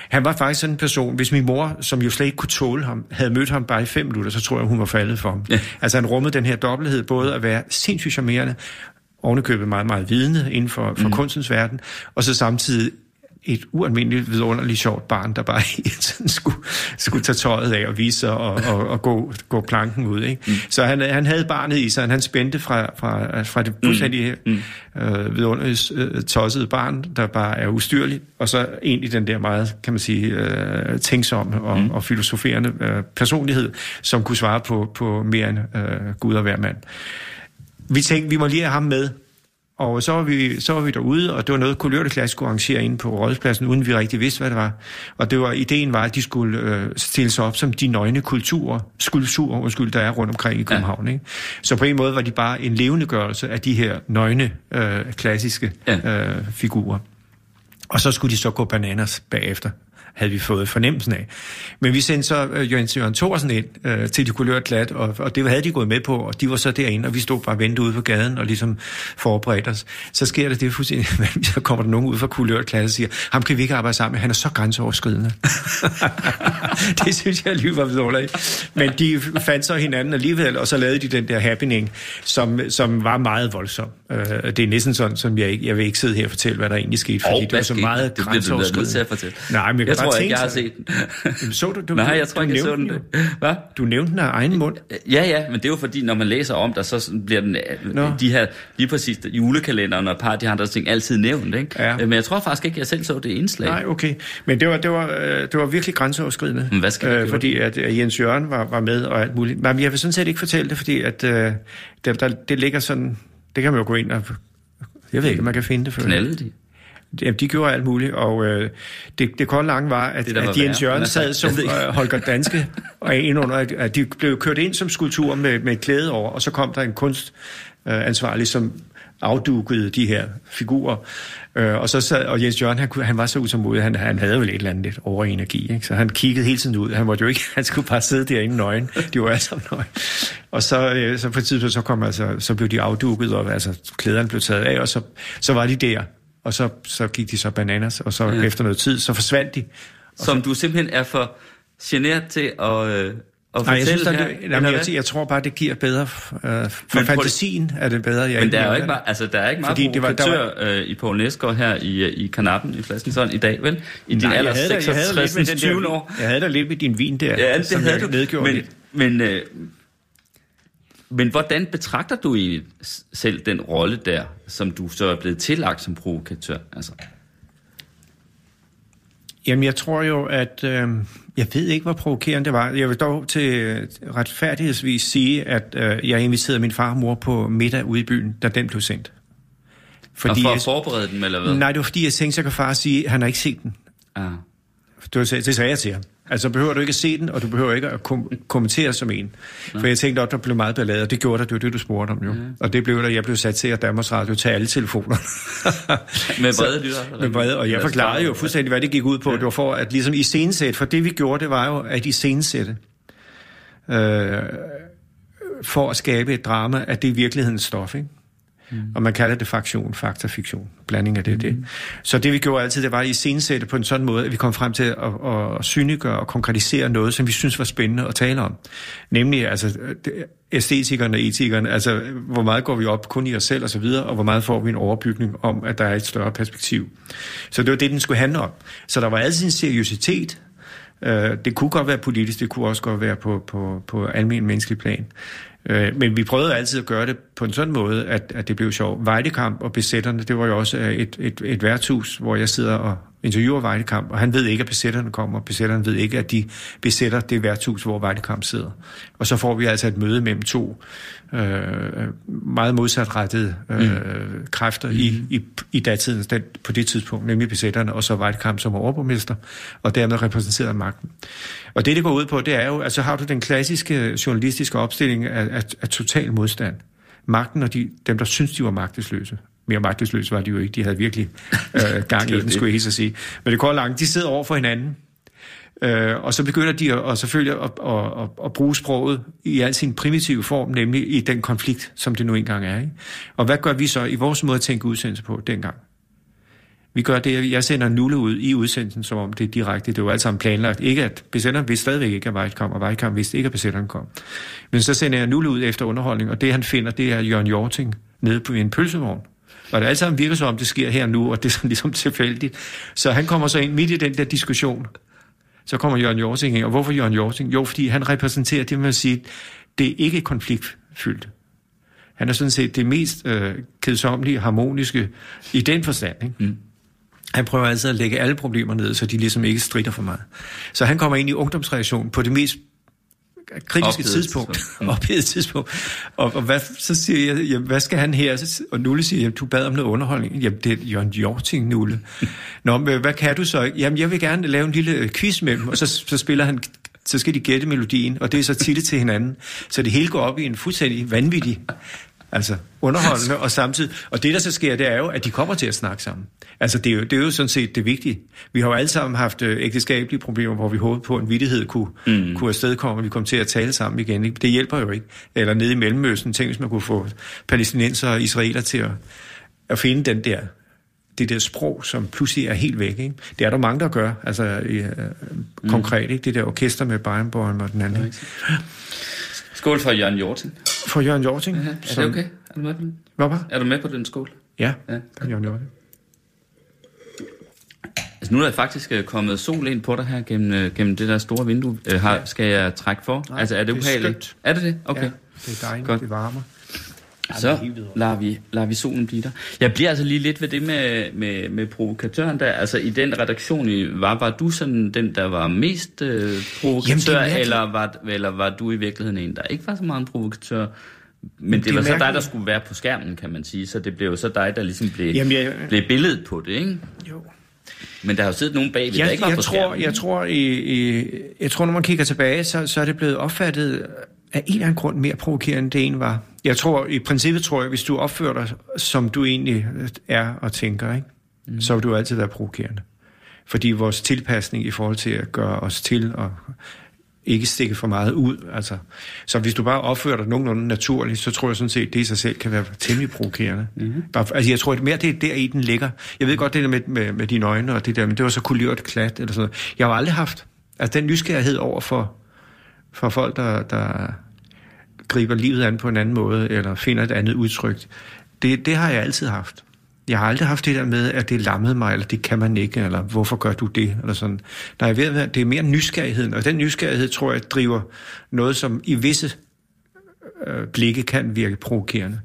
han var faktisk sådan en person, hvis min mor, som jo slet ikke kunne tåle ham, havde mødt ham bare i fem minutter, så tror jeg, hun var faldet for ham. Ja. Altså han rummede den her dobbelthed, både at være sindssygt charmerende, ovenikøbet meget, meget vidende inden for, for mm. kunstens verden, og så samtidig et ualmindeligt vidunderligt sjovt barn, der bare hele tiden skulle, skulle tage tøjet af og vise sig og, og, og gå, gå planken ud. Ikke? Mm. Så han, han havde barnet i sig, han spændte fra, fra, fra det fuldstændig mm. øh, vidunderligt øh, tossede barn, der bare er ustyrligt, og så i den der meget, kan man sige, øh, tænksomme og, mm. og filosoferende øh, personlighed, som kunne svare på, på mere end øh, Gud og hver mand. Vi tænkte, vi må lige have ham med, og så var vi, så var vi derude, og det var noget, Kulørteklasse skulle arrangere inde på Rådhuspladsen, uden vi rigtig vidste, hvad det var. Og det var, ideen var, at de skulle øh, stille sig op som de nøgne kulturer, skulpturer, undskyld, der er rundt omkring i København. Ja. Ikke? Så på en måde var de bare en levendegørelse af de her nøgne, øh, klassiske Ja. øh, figurer. Og så skulle de så gå bananas bagefter, havde vi fået fornemmelsen af. Men vi sendte så øh, Jørgen Jørgen Thorsen ind øh, til de kulørte glat, og, og det havde de gået med på, og de var så derinde, og vi stod bare og ventede ude på gaden og ligesom forberedte os. Så sker der det fuldstændig, så kommer der nogen ud fra kulørte glat og siger, ham kan vi ikke arbejde sammen med, han er så grænseoverskridende. det synes jeg lige var vidunderligt. Men de fandt så hinanden alligevel, og så lavede de den der happening, som, som var meget voldsom. Øh, det er næsten sådan, som jeg ikke, jeg vil ikke sidde her og fortælle, hvad der egentlig skete, fordi Og det var så skete meget der? Det bliver grænseoverskridende. til at fortælle. Nej, men jeg, jeg tror ikke, jeg har set den. Jamen, Så du, du, Nej, jeg tror ikke, jeg så den. Hvad? Du nævnte den af egen mund. Ja, ja, men det er jo fordi, når man læser om der, så bliver den, Nå. øh, de her, lige præcis julekalenderen og par de andre ting, altid nævnt, ikke? Ja. Øh, Men jeg tror faktisk ikke, jeg selv så det indslag. Nej, okay. Men det var, det var, øh, det var virkelig grænseoverskridende. Men hvad skal gøre? Fordi at øh, Jens Jørgen var, var med og alt muligt. Men jeg vil sådan set ikke fortælle det, fordi at, øh, der, der, det ligger sådan... Det kan man jo gå ind og... Jeg ved ikke, om man kan finde det. For. Knaldede de? Jamen, de gjorde alt muligt, og øh, det, det korte lange var, at, Det, at Jens. Jørgen Men sad altså, som øh, Holger Danske, og ind under, at- at de blev kørt ind som skulptur med, med et klæde over, og så kom der en kunstansvarlig, som afdukede de her figurer. Øh, og så sad, og Jens Jørgen, han, han var så utålmodig, han, han havde vel et eller andet lidt overenergi, ikke? så han kiggede hele tiden ud. Han måtte jo ikke, han skulle bare sidde derinde nøgen. De var alle sammen nøgen. Og så, øh, så på et tidspunkt, så, kom, altså, så blev de afduket, og altså, klæderne blev taget af, og så, så var de der. Og så, så gik de så bananas, og så Ja. efter noget tid, så forsvandt de. Som du simpelthen er for generet til at, øh, at Nej, jeg, synes, der, her, jamen, jeg, hvad? jeg tror bare, det giver bedre... Øh, for prøv- fantasien er det bedre. Jeg Men der er jo ikke meget, altså, der er ikke meget det var- der provokatør øh, i Poul Næsgaard her i, øh, i kanappen i flasken sådan i dag, vel? I din Nej, alder jeg havde, da- jeg havde da lidt 66, med den 20 der, år. Jeg havde da lidt med din vin der. Ja, det som havde jeg du. Men, lidt. men, øh, men hvordan betragter du egentlig selv den rolle der, som du så er blevet tillagt som provokatør? Altså, Jamen, jeg tror jo, at... Øh, jeg ved ikke, hvor provokerende det var. Jeg vil dog til øh, retfærdighedsvis sige, at øh, jeg inviterede min far og mor på middag ude i byen, da den blev sendt. Fordi og for at forberede dem, eller hvad? Nej, det var fordi, jeg tænkte, så kan far sige, at han har ikke set den. Ah. Det sagde jeg til ham. Altså, behøver du ikke at se den, og du behøver ikke at kom- kommentere som en. For jeg tænkte, at der blev meget ballade, og det gjorde der, det var det, du spurgte om jo. Ja. Og det blev der, jeg blev sat til at Danmarks Radio tage alle telefoner. Med brede lytter? Med brede, og jeg forklarede jo fuldstændig, hvad det gik ud på. Det var for at ligesom iscenesætte, for det vi gjorde, det var jo at iscenesætte. Øh, for at skabe et drama, at det er virkelighedens stof, ikke? Mm. Og man kalder det faktion, fakta, fiktion. Blanding af det, mm. det. Så det vi gjorde altid, det var at iscenesætte på en sådan måde, at vi kom frem til at, at, synliggøre og konkretisere noget, som vi synes var spændende at tale om. Nemlig altså, æstetikerne og etikerne, altså hvor meget går vi op kun i os selv og så videre, og hvor meget får vi en overbygning om, at der er et større perspektiv. Så det var det, den skulle handle om. Så der var altid en seriøsitet. Øh, Det kunne godt være politisk, det kunne også godt være på, på, på almen menneskelig plan. Øh, men vi prøvede altid at gøre det på en sådan måde, at, at det blev sjovt. Vejdekamp og besætterne, det var jo også øh, et, et, et værtshus, hvor jeg sidder og interviewer Vejdekamp, og han ved ikke, at besætterne kommer, og besætterne ved ikke, at de besætter det værtshus, hvor Vejdekamp sidder. Og så får vi altså et møde mellem to øh, meget modsatrettede øh, mm. kræfter mm. i, i, i datidens, den, på det tidspunkt, nemlig besætterne, og så Vejdekamp som overborgmester, og dermed repræsenteret magten. Og det, det går ud på, det er jo, altså har du den klassiske journalistiske opstilling af, af, af total modstand. Magten og de, dem, der synes, de var magtesløse. Mere magtesløse var de jo ikke. De havde virkelig øh, gang i den, skulle jeg helt så sige. Men det går langt. De sidder over for hinanden. Øh, og så begynder de at, og selvfølgelig at, at, at, at bruge sproget i al sin primitive form, nemlig i den konflikt, som det nu engang er. Ikke? Og hvad gør vi så i vores måde at tænke udsendelse på dengang? Vi gør det, jeg sender nulle ud i udsendelsen, som om det er direkte. Det var alt sammen planlagt. Ikke at besætteren vidste stadigvæk ikke, at White kom, og Vejt vidste ikke, at besætteren kom. Men så sender jeg nulle ud efter underholdning, og det han finder, det er Jørgen Jorting nede på en pølsevogn. Og det alt sammen virker som om, det sker her nu, og det er sådan ligesom tilfældigt. Så han kommer så ind midt i den der diskussion. Så kommer Jørgen Jorting ind. Og hvorfor Jørgen Jorting? Jo, fordi han repræsenterer det, man siger, det er ikke konfliktfyldt. Han er sådan set det mest øh, kedsommelige, harmoniske i den forstand. Ikke? Mm. Han prøver altså at lægge alle problemer ned, så de ligesom ikke strider for meget. Så han kommer ind i ungdomsreaktionen på det mest kritiske Ophedet tidspunkt. Ophedet tidspunkt. Og, og hvad, så siger jeg, jamen, hvad skal han her? Og Nulle siger, jamen, du bad om noget underholdning. Jamen, det er Jørgen Jorting, Nulle. Nå, men hvad kan du så? Jamen, jeg vil gerne lave en lille quiz med dem. Og så, så spiller han så skal de gætte melodien, og det er så tit til hinanden. Så det hele går op i en fuldstændig vanvittig Altså underholdende og samtidig. Og det, der så sker, det er jo, at de kommer til at snakke sammen. Altså det er jo, det er jo sådan set det vigtige. Vi har jo alle sammen haft øh, ægteskabelige problemer, hvor vi håbede på, at en vittighed kunne, mm. kunne afstedkomme, og vi kom til at tale sammen igen. Ikke? Det hjælper jo ikke. Eller nede i Mellemøsten, tænk hvis man kunne få palæstinenser og israeler til at, at finde den der det der sprog, som pludselig er helt væk. Ikke? Det er der mange, der gør, altså øh, mm. konkret. Ikke? Det der orkester med Bayernborn og den anden. Skål for Jørgen Jorting. For Jørgen Jorting. Ja, er som... det okay? Er du med på den? Hvad var? Er du med på den skål? Ja, ja. for Jørgen Jorting. Altså nu er der faktisk øh, kommet sol ind på dig her gennem, øh, gennem det der store vindue. Øh, har, skal jeg trække for? Nej, altså er det, det er ubehageligt? Er det det? Okay. Ja, det er dejligt, Godt. det varmer. Så lader vi, lader vi solen blive der. Jeg bliver altså lige lidt ved det med, med, med provokatøren der. Altså i den redaktion, i- var, var du sådan den, der var mest øh, provokatør, Jamen, er eller, var, eller var du i virkeligheden en, der ikke var så meget en provokatør? Men det, det var så dig, der skulle være på skærmen, kan man sige. Så det blev jo så dig, der ligesom blev, Jamen, jeg, blev billedet på det, ikke? jo. Men der har jo siddet nogen bagved, der Jeg, ikke var jeg, på tror, skærmen. jeg, tror, i, i, jeg tror, når man kigger tilbage, så, så er det blevet opfattet af en eller anden grund mere provokerende, end det en var. Jeg tror, i princippet tror jeg, hvis du opfører dig, som du egentlig er og tænker, ikke? Mm. så vil du altid være provokerende. Fordi vores tilpasning i forhold til at gøre os til og ikke stikke for meget ud. Altså. Så hvis du bare opfører dig nogenlunde naturligt, så tror jeg sådan set, det i sig selv kan være temmelig provokerende. Mm-hmm. Bare, altså jeg tror at mere, det er der i den ligger. Jeg ved godt det der med, med, med dine øjne og det der, men det var så kulørt klat eller sådan noget. Jeg har aldrig haft altså den nysgerrighed over for, for folk, der, der griber livet an på en anden måde, eller finder et andet udtryk. Det, det har jeg altid haft. Jeg har aldrig haft det der med, at det lammede mig, eller det kan man ikke, eller hvorfor gør du det, eller sådan. Nej, jeg ved, det er mere nysgerrigheden, og den nysgerrighed, tror jeg, driver noget, som i visse øh, blikke kan virke provokerende.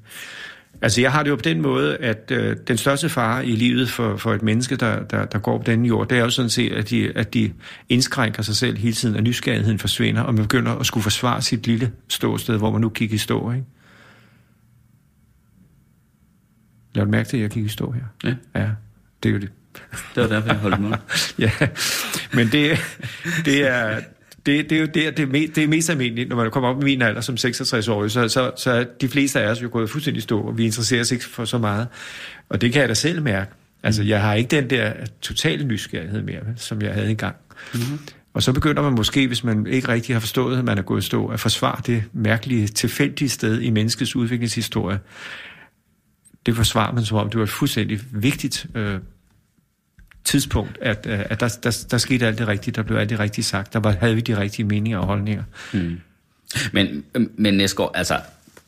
Altså, jeg har det jo på den måde, at øh, den største fare i livet for, for et menneske, der, der, der går på denne jord, det er jo sådan set, at de, at de indskrænker sig selv hele tiden, og nysgerrigheden forsvinder, og man begynder at skulle forsvare sit lille ståsted, hvor man nu kigger i stå, ikke? Lad du mærke til, at jeg kigger i stå her? Ja, Ja, det er jo det. det var derfor, jeg holdt mig. ja, men det, det er... Det, det er jo det, det, er me, det er mest almindeligt, når man kommer op i min alder som 66-årig, så, så, så er de fleste af os jo gået fuldstændig stå, og vi interesserer os ikke for så meget. Og det kan jeg da selv mærke. Altså, jeg har ikke den der totale nysgerrighed mere, som jeg havde engang. Mm-hmm. Og så begynder man måske, hvis man ikke rigtig har forstået, at man er gået stå, at forsvare det mærkelige, tilfældige sted i menneskets udviklingshistorie. Det forsvarer man som om, det var et fuldstændig vigtigt øh, tidspunkt, at, øh, at der, der, der skete alt det rigtige, der blev alt det rigtige sagt, der var, havde vi de rigtige meninger og holdninger. Men, men Næsgaard, altså,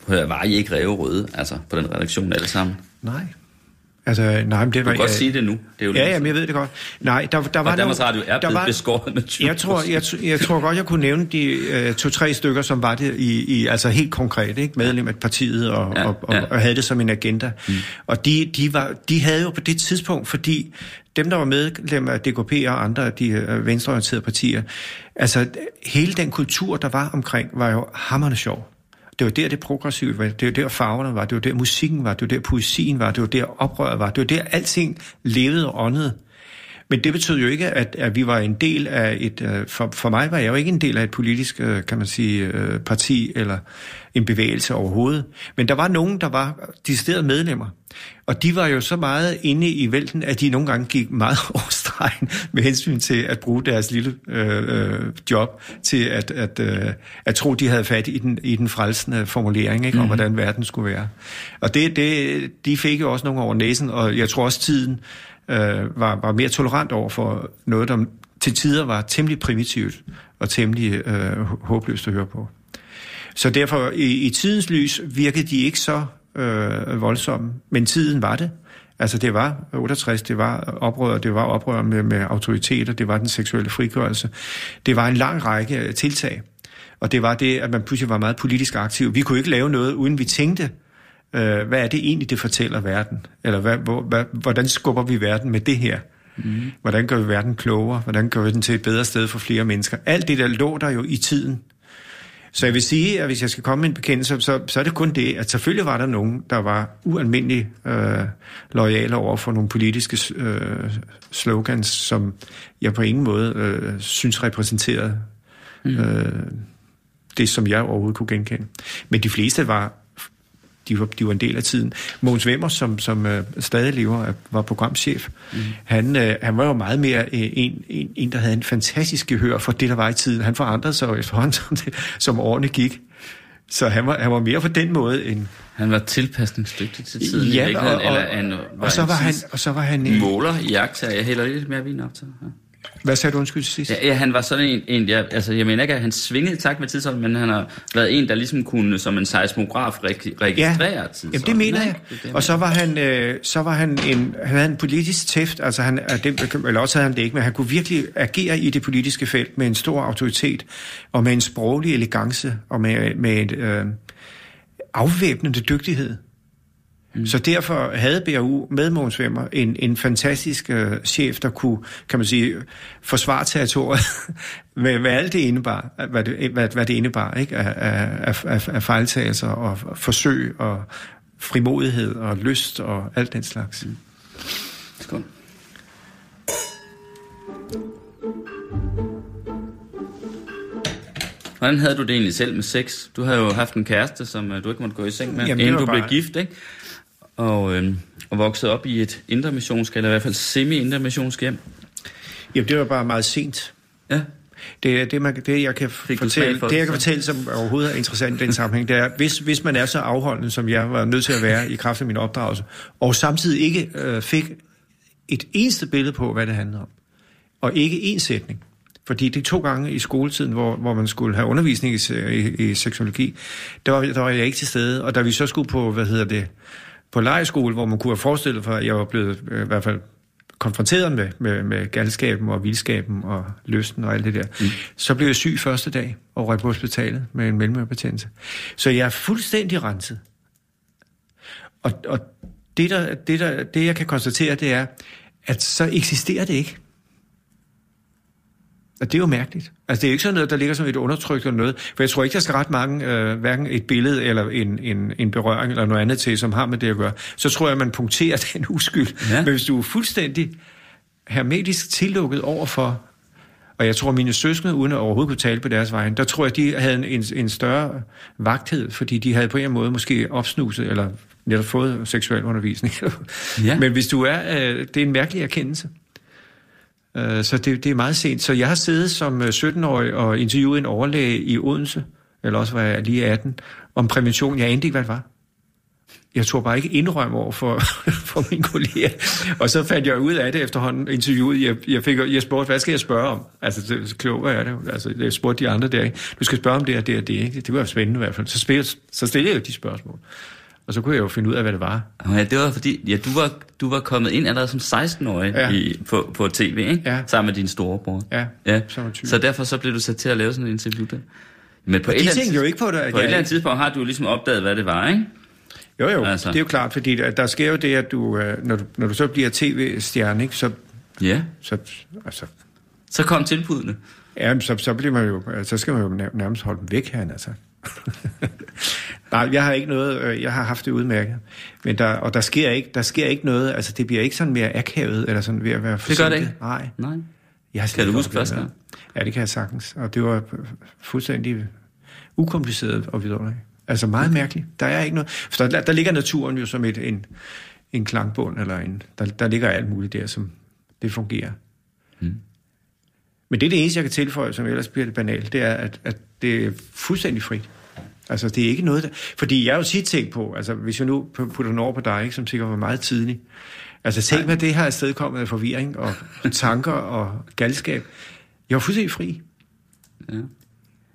var I ikke ræverøde, altså, på den redaktion alle sammen? Nej. Altså, nej, men det Du var... kan godt jeg- sige det nu. Det er jo Ja, ja, men jeg ved det godt. Nej, der, der var Og Danmarks Radio er der blevet var- beskåret med 20 Jeg tror, jeg, jeg tror godt, jeg kunne nævne de øh, to-tre stykker, som var det i, i altså helt konkret, ikke? medlem af partiet og, Ja, og, og, ja. og havde det som en agenda. Mm. Og de, de, var, de havde jo på det tidspunkt, fordi dem, der var medlem af DKP og andre af de øh, venstreorienterede partier, altså hele den kultur, der var omkring, var jo hammerende sjov. Det var der, det progressive var. Det var der, farverne var. Det var der, musikken var. Det var der, poesien var. Det var der, oprøret var. Det var der, alting levede og åndede. Men det betød jo ikke, at, at vi var en del af et... øh, For, for mig var jeg jo ikke en del af et politisk, øh, kan man sige, øh, parti eller en bevægelse overhovedet. Men der var nogen, der var deciderede medlemmer. Og de var jo så meget inde i vælten, at de nogle gange gik meget over stregen med hensyn til at bruge deres lille øh, job til at, at, øh, at tro, de havde fat i den, i den frelsende formulering ikke, om, hvordan verden skulle være. Og det, det, de fik jo også nogle over næsen, og jeg tror også tiden øh, var, var mere tolerant over for noget, der til tider var temmelig primitivt og temmelig øh, håbløst at høre på. Så derfor i, i tidens lys virkede de ikke så øh, voldsomme, men tiden var det. Altså det var 68, det var oprør, det var oprør med, med autoriteter, det var den seksuelle frigørelse. Det var en lang række øh, tiltag. Og det var det, at man pludselig var meget politisk aktiv. Vi kunne ikke lave noget, uden vi tænkte, øh, hvad er det egentlig, det fortæller verden? Eller hvad, hvor, hvad, hvordan skubber vi verden med det her? Mm. Hvordan gør vi verden klogere? Hvordan gør vi den til et bedre sted for flere mennesker? Alt det der lå der jo i tiden. Så jeg vil sige, at hvis jeg skal komme med en bekendelse, så, så er det kun det, at selvfølgelig var der nogen, der var ualmindeligt øh, lojale over for nogle politiske øh, slogans, som jeg på ingen måde øh, synes repræsenterede mm. øh, det, som jeg overhovedet kunne genkende. Men de fleste var de var, de var en del af tiden. Mogens Wemmer, som, som øh, stadig lever, er- var programchef. Mm. Han, øh, han var jo meget mere øh, en, en, en, der havde en fantastisk gehør for det, der var i tiden. Han forandrede sig jo efterhånden, som, det, som årene gik. Så han var, han var mere på den måde end... Han var tilpasningsdygtig til tiden i Ja, og- og- eller han Og så var han, og så var han en, måler i jagttager. Jeg hælder lidt mere vin op til. Ja. Hvad sagde du undskyld til sidst? Ja, ja, han var sådan en, en ja, altså jeg mener ikke, at han svingede takt med tidsånden, men han har været en, der ligesom kunne som en seismograf reg- registrere ja. tidsånden. Jamen, det mener jeg. Det er det, Og så var han, øh, så var han en, han havde en politisk tæft, altså han, det, eller også havde han det ikke, men han kunne virkelig agere i det politiske felt med en stor autoritet, og med en sproglig elegance, og med, med et øh, afvæbnende dygtighed. Mm. Så derfor havde BRU med Mogens Wemmer en, en fantastisk øh, chef, der kunne, kan man sige, forsvare territoriet med, med alt det indebar, hvad det, hvad, hvad det indebar, ikke? Af, af, af, af fejltagelser og forsøg og frimodighed og lyst og alt den slags. Mm. Skål. Hvordan havde du det egentlig selv med sex? Du havde jo haft en kæreste, som øh, du ikke måtte gå i seng med, Jamen, inden du bare- blev gift, ikke? Og, øh, og vokset op i et intermissionsk, eller i hvert fald semi-intermissionsk hjem. Jamen, det var bare meget sent. Ja. Det, det, man, det, jeg kan fortælle, for det, jeg kan fortælle, som overhovedet er interessant i den sammenhæng, det er, hvis, hvis man er så afholdende, som jeg var nødt til at være i kraft af min opdragelse, og samtidig ikke øh, fik et eneste billede på, hvad det handlede om, og ikke en sætning, fordi det er to gange i skoletiden, hvor, hvor man skulle have undervisning i, i, i seksologi, der var, der var jeg ikke til stede, og da vi så skulle på, hvad hedder det, på lejerskole, hvor man kunne have forestillet sig, at jeg var blevet øh, i hvert fald konfronteret med, med, med galskaben og vildskaben og lysten og alt det der. Mm. Så blev jeg syg første dag og røg på hospitalet med en mellemørebetændelse. Så jeg er fuldstændig renset. Og, og det, der, det, der, det, jeg kan konstatere, det er, at så eksisterer det ikke. Og det er jo mærkeligt. Altså, det er ikke sådan noget, der ligger som et undertryk eller noget. For jeg tror ikke, der skal ret mange, øh, hverken et billede eller en, en, en berøring eller noget andet til, som har med det at gøre. Så tror jeg, man punkterer den uskyld. Ja. Men hvis du er fuldstændig hermetisk tillukket over for og jeg tror, mine søskende, uden at overhovedet kunne tale på deres vegne, der tror jeg, de havde en, en, en større vagthed, fordi de havde på en eller anden måde måske opsnuset, eller netop fået seksuel undervisning. Ja. Men hvis du er, øh, det er en mærkelig erkendelse. Øh, så det, det er meget sent. Så jeg har siddet som øh, 17-årig og interviewet en overlæge i Odense, eller også var jeg lige 18, om prævention. Jeg anede ikke, hvad det var. Jeg tror bare ikke indrømme over for, for mine kolleger. Og så fandt jeg ud af det efterhånden interviewet. Jeg, jeg, fik, jeg spurgte, hvad skal jeg spørge om? Altså, det, så er det. Altså, jeg spurgte de andre der, ikke? du skal spørge om det og det og det. Ikke? Det var spændende i hvert fald. Så, spil, så stillede jeg jo de spørgsmål. Og så kunne jeg jo finde ud af, hvad det var. Ja, det var fordi, ja, du var, du var kommet ind allerede som 16-årig Ja. ja. i, på, på tv, ikke? Ja. Sammen med din storebror. Ja, ja. som var 20. Så derfor så blev du sat til at lave sådan en interview der. Men på, Og et de tænkte jo ikke på det. På et jeg- eller andet tidspunkt har du jo ligesom opdaget, hvad det var, ikke? Jo, jo, Altså. det er jo klart, fordi der, der sker jo det, at du, øh, når, du, når du så bliver tv-stjerne, ikke, så, Ja. så, altså, Så kom tilbudene. ja, så, så, bliver man jo, så skal man jo nær- nærmest holde dem væk, han altså. Nej, jeg har ikke noget, øh, jeg har haft det udmærket. Men der, og der sker, ikke, der sker ikke noget, altså det bliver ikke sådan mere akavet, eller sådan ved at være Det gør det forsinket. ikke? Nej. Nej. Jeg har Kan du huske første gang? Ja, det kan jeg sagtens. Og det var fuldstændig ukompliceret og videre. Altså meget mærkeligt. Der er ikke noget. For der, der ligger naturen jo som et, en, en klangbund, eller en, der, der ligger alt muligt der, som det fungerer. Mm. Men det er det eneste, jeg kan tilføje, som ellers bliver det banalt, det er, at, at det er fuldstændig frit. Altså, det er ikke noget, der... Fordi jeg har jo tit tænkt på, altså, hvis jeg nu putter den over på dig, ikke, som sikkert var meget tidlig, altså, tænk mig, det har afstedkommet af forvirring og tanker og galskab. Jeg var fuldstændig fri. Ja.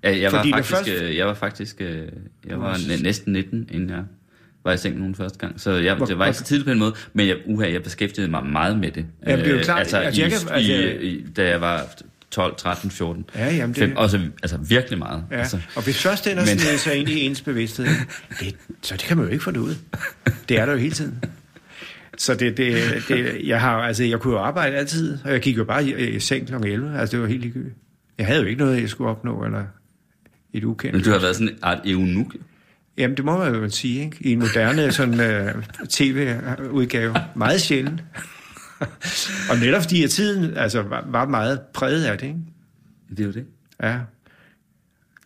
Ja, jeg, var Fordi faktisk, første- øh, jeg var faktisk, øh, jeg var næsten 19, inden jeg var i seng nogen første gang. Så jeg, Hvor- det var ikke så tidligt på en måde, men jeg, uha, jeg beskæftigede mig meget med det. Ja, det er jo klart, altså, altså, i, jeg kan- altså- i, i, da jeg var 12, 13, 14. Ja, jamen, det- Fem, også, altså virkelig meget. Ja, Altså, og hvis først den har Men- snedet sig ind i ens bevidsthed, det, så det kan man jo ikke få det ud. Det er der jo hele tiden. Så det, det, det, jeg, har, altså, jeg kunne jo arbejde altid, og jeg gik jo bare i, i seng kl. 11. Altså, det var helt ligegyldigt. Jeg havde jo ikke noget, jeg skulle opnå, eller et ukendt. men du har været sådan en art eunuk. Jamen, det må man jo sige, ikke? I en moderne sådan, uh, tv-udgave. Meget sjældent. Og netop fordi at tiden altså, var, var meget præget af det, ikke? Det er jo det. Ja.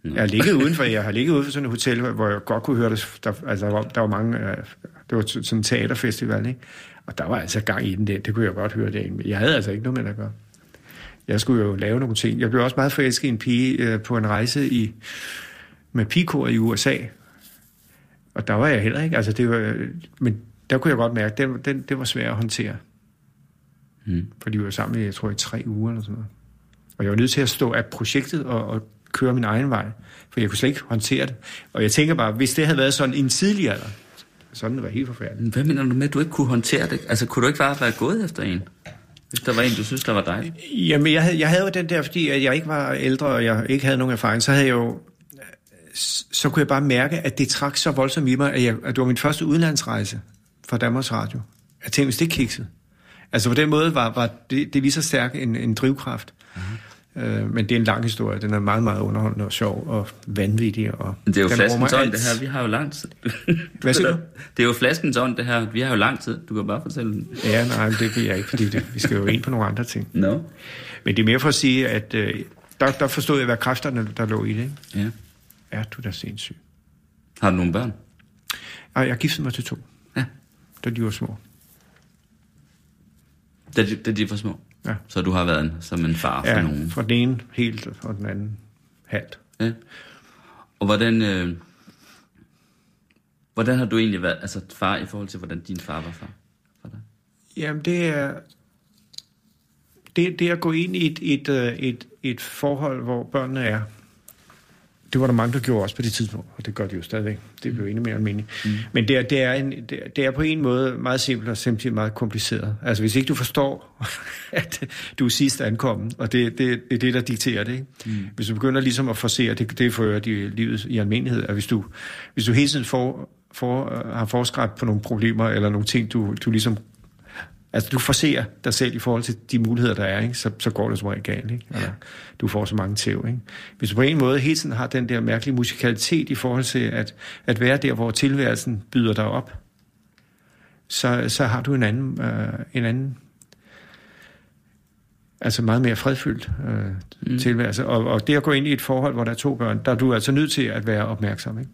Jeg har ligget udenfor, jeg har ligget ude for sådan et hotel, hvor jeg godt kunne høre det. Der, altså, der, var, der var mange, øh, det var sådan en teaterfestival, ikke? Og der var altså gang i den der, det kunne jeg godt høre det. Men jeg havde altså ikke noget med det at gøre. Jeg skulle jo lave nogle ting. Jeg blev også meget forelsket i en pige øh, på en rejse i, med pigekor i USA. Og der var jeg heller ikke. Altså, det var, men der kunne jeg godt mærke, at den, den, det var svært at håndtere. Mm. Fordi vi var sammen i, jeg tror, i tre uger eller sådan noget. Og jeg var nødt til at stå af projektet og, og køre min egen vej, for jeg kunne slet ikke håndtere det. Og jeg tænker bare, hvis det havde været sådan en tidlig alder, så ville det være helt forfærdeligt. Hvad mener du med, at du ikke kunne håndtere det? Altså, kunne du ikke bare være gået efter en? Hvis der var en, du synes, der var dig? Jamen, jeg havde, jeg havde jo den der, fordi at jeg ikke var ældre, og jeg ikke havde nogen erfaring, så havde jeg jo så kunne jeg bare mærke, at det trak så voldsomt i mig, at, jeg, at det var min første udenlandsrejse fra Danmarks Radio. Jeg tænkte, hvis det kiksede. Altså på den måde var, var det, det lige så stærk en, en drivkraft. Uh-huh. Øh, men det er en lang historie. Den er meget, meget underholdende og sjov og vanvittig. Og det er jo flaskens ånd, det her. Vi har jo lang tid. Hvad siger du? Det er jo flaskens ånd, det her. Vi har jo lang tid. Du kan bare fortælle den. Ja, nej, men det vil jeg ikke, fordi det, vi skal jo ind på nogle andre ting. No. Men det er mere for at sige, at øh, der, der forstod jeg, hvad kræfterne, der lå i det. Ikke? Ja. Er du da sindssyg? Har du nogle børn? Ej, jeg giftede mig til to, Ja. da de var små. Da de, da de var små? Ja. Så du har været en, som en far for Ja, nogen? fra den ene helt, og den anden halvt. Ja. Og hvordan... Øh, hvordan har du egentlig været altså, far i forhold til, hvordan din far var far for dig? Jamen, det er... Det, det er at gå ind i et, et, øh, et, et forhold, hvor børnene er. Det var der mange, der gjorde også på det tidspunkt, og det gør de jo stadigvæk. Det blev endnu mere almindeligt. Mm. Men det er, det, er en, det, er, på en måde meget simpelt og simpelthen meget kompliceret. Altså hvis ikke du forstår, at du er sidst ankommen, og det, det, det er det, der dikterer det. Ikke? Mm. Hvis du begynder ligesom at forsere, det, det fører de livet i almindelighed, at hvis du, hvis du hele tiden får, får, har forskræbt på nogle problemer, eller nogle ting, du, du ligesom Altså, du forser dig selv i forhold til de muligheder, der er, ikke? Så, så går det som regel galt. Ikke? Eller, du får så mange tæv. Ikke? Hvis du på en måde hele tiden har den der mærkelige musikalitet i forhold til at, at være der, hvor tilværelsen byder dig op, så, så har du en anden, øh, en anden altså meget mere fredfyldt øh, mm. tilværelse. Og, og det at gå ind i et forhold, hvor der er to børn, der er du altså nødt til at være opmærksom. Ikke?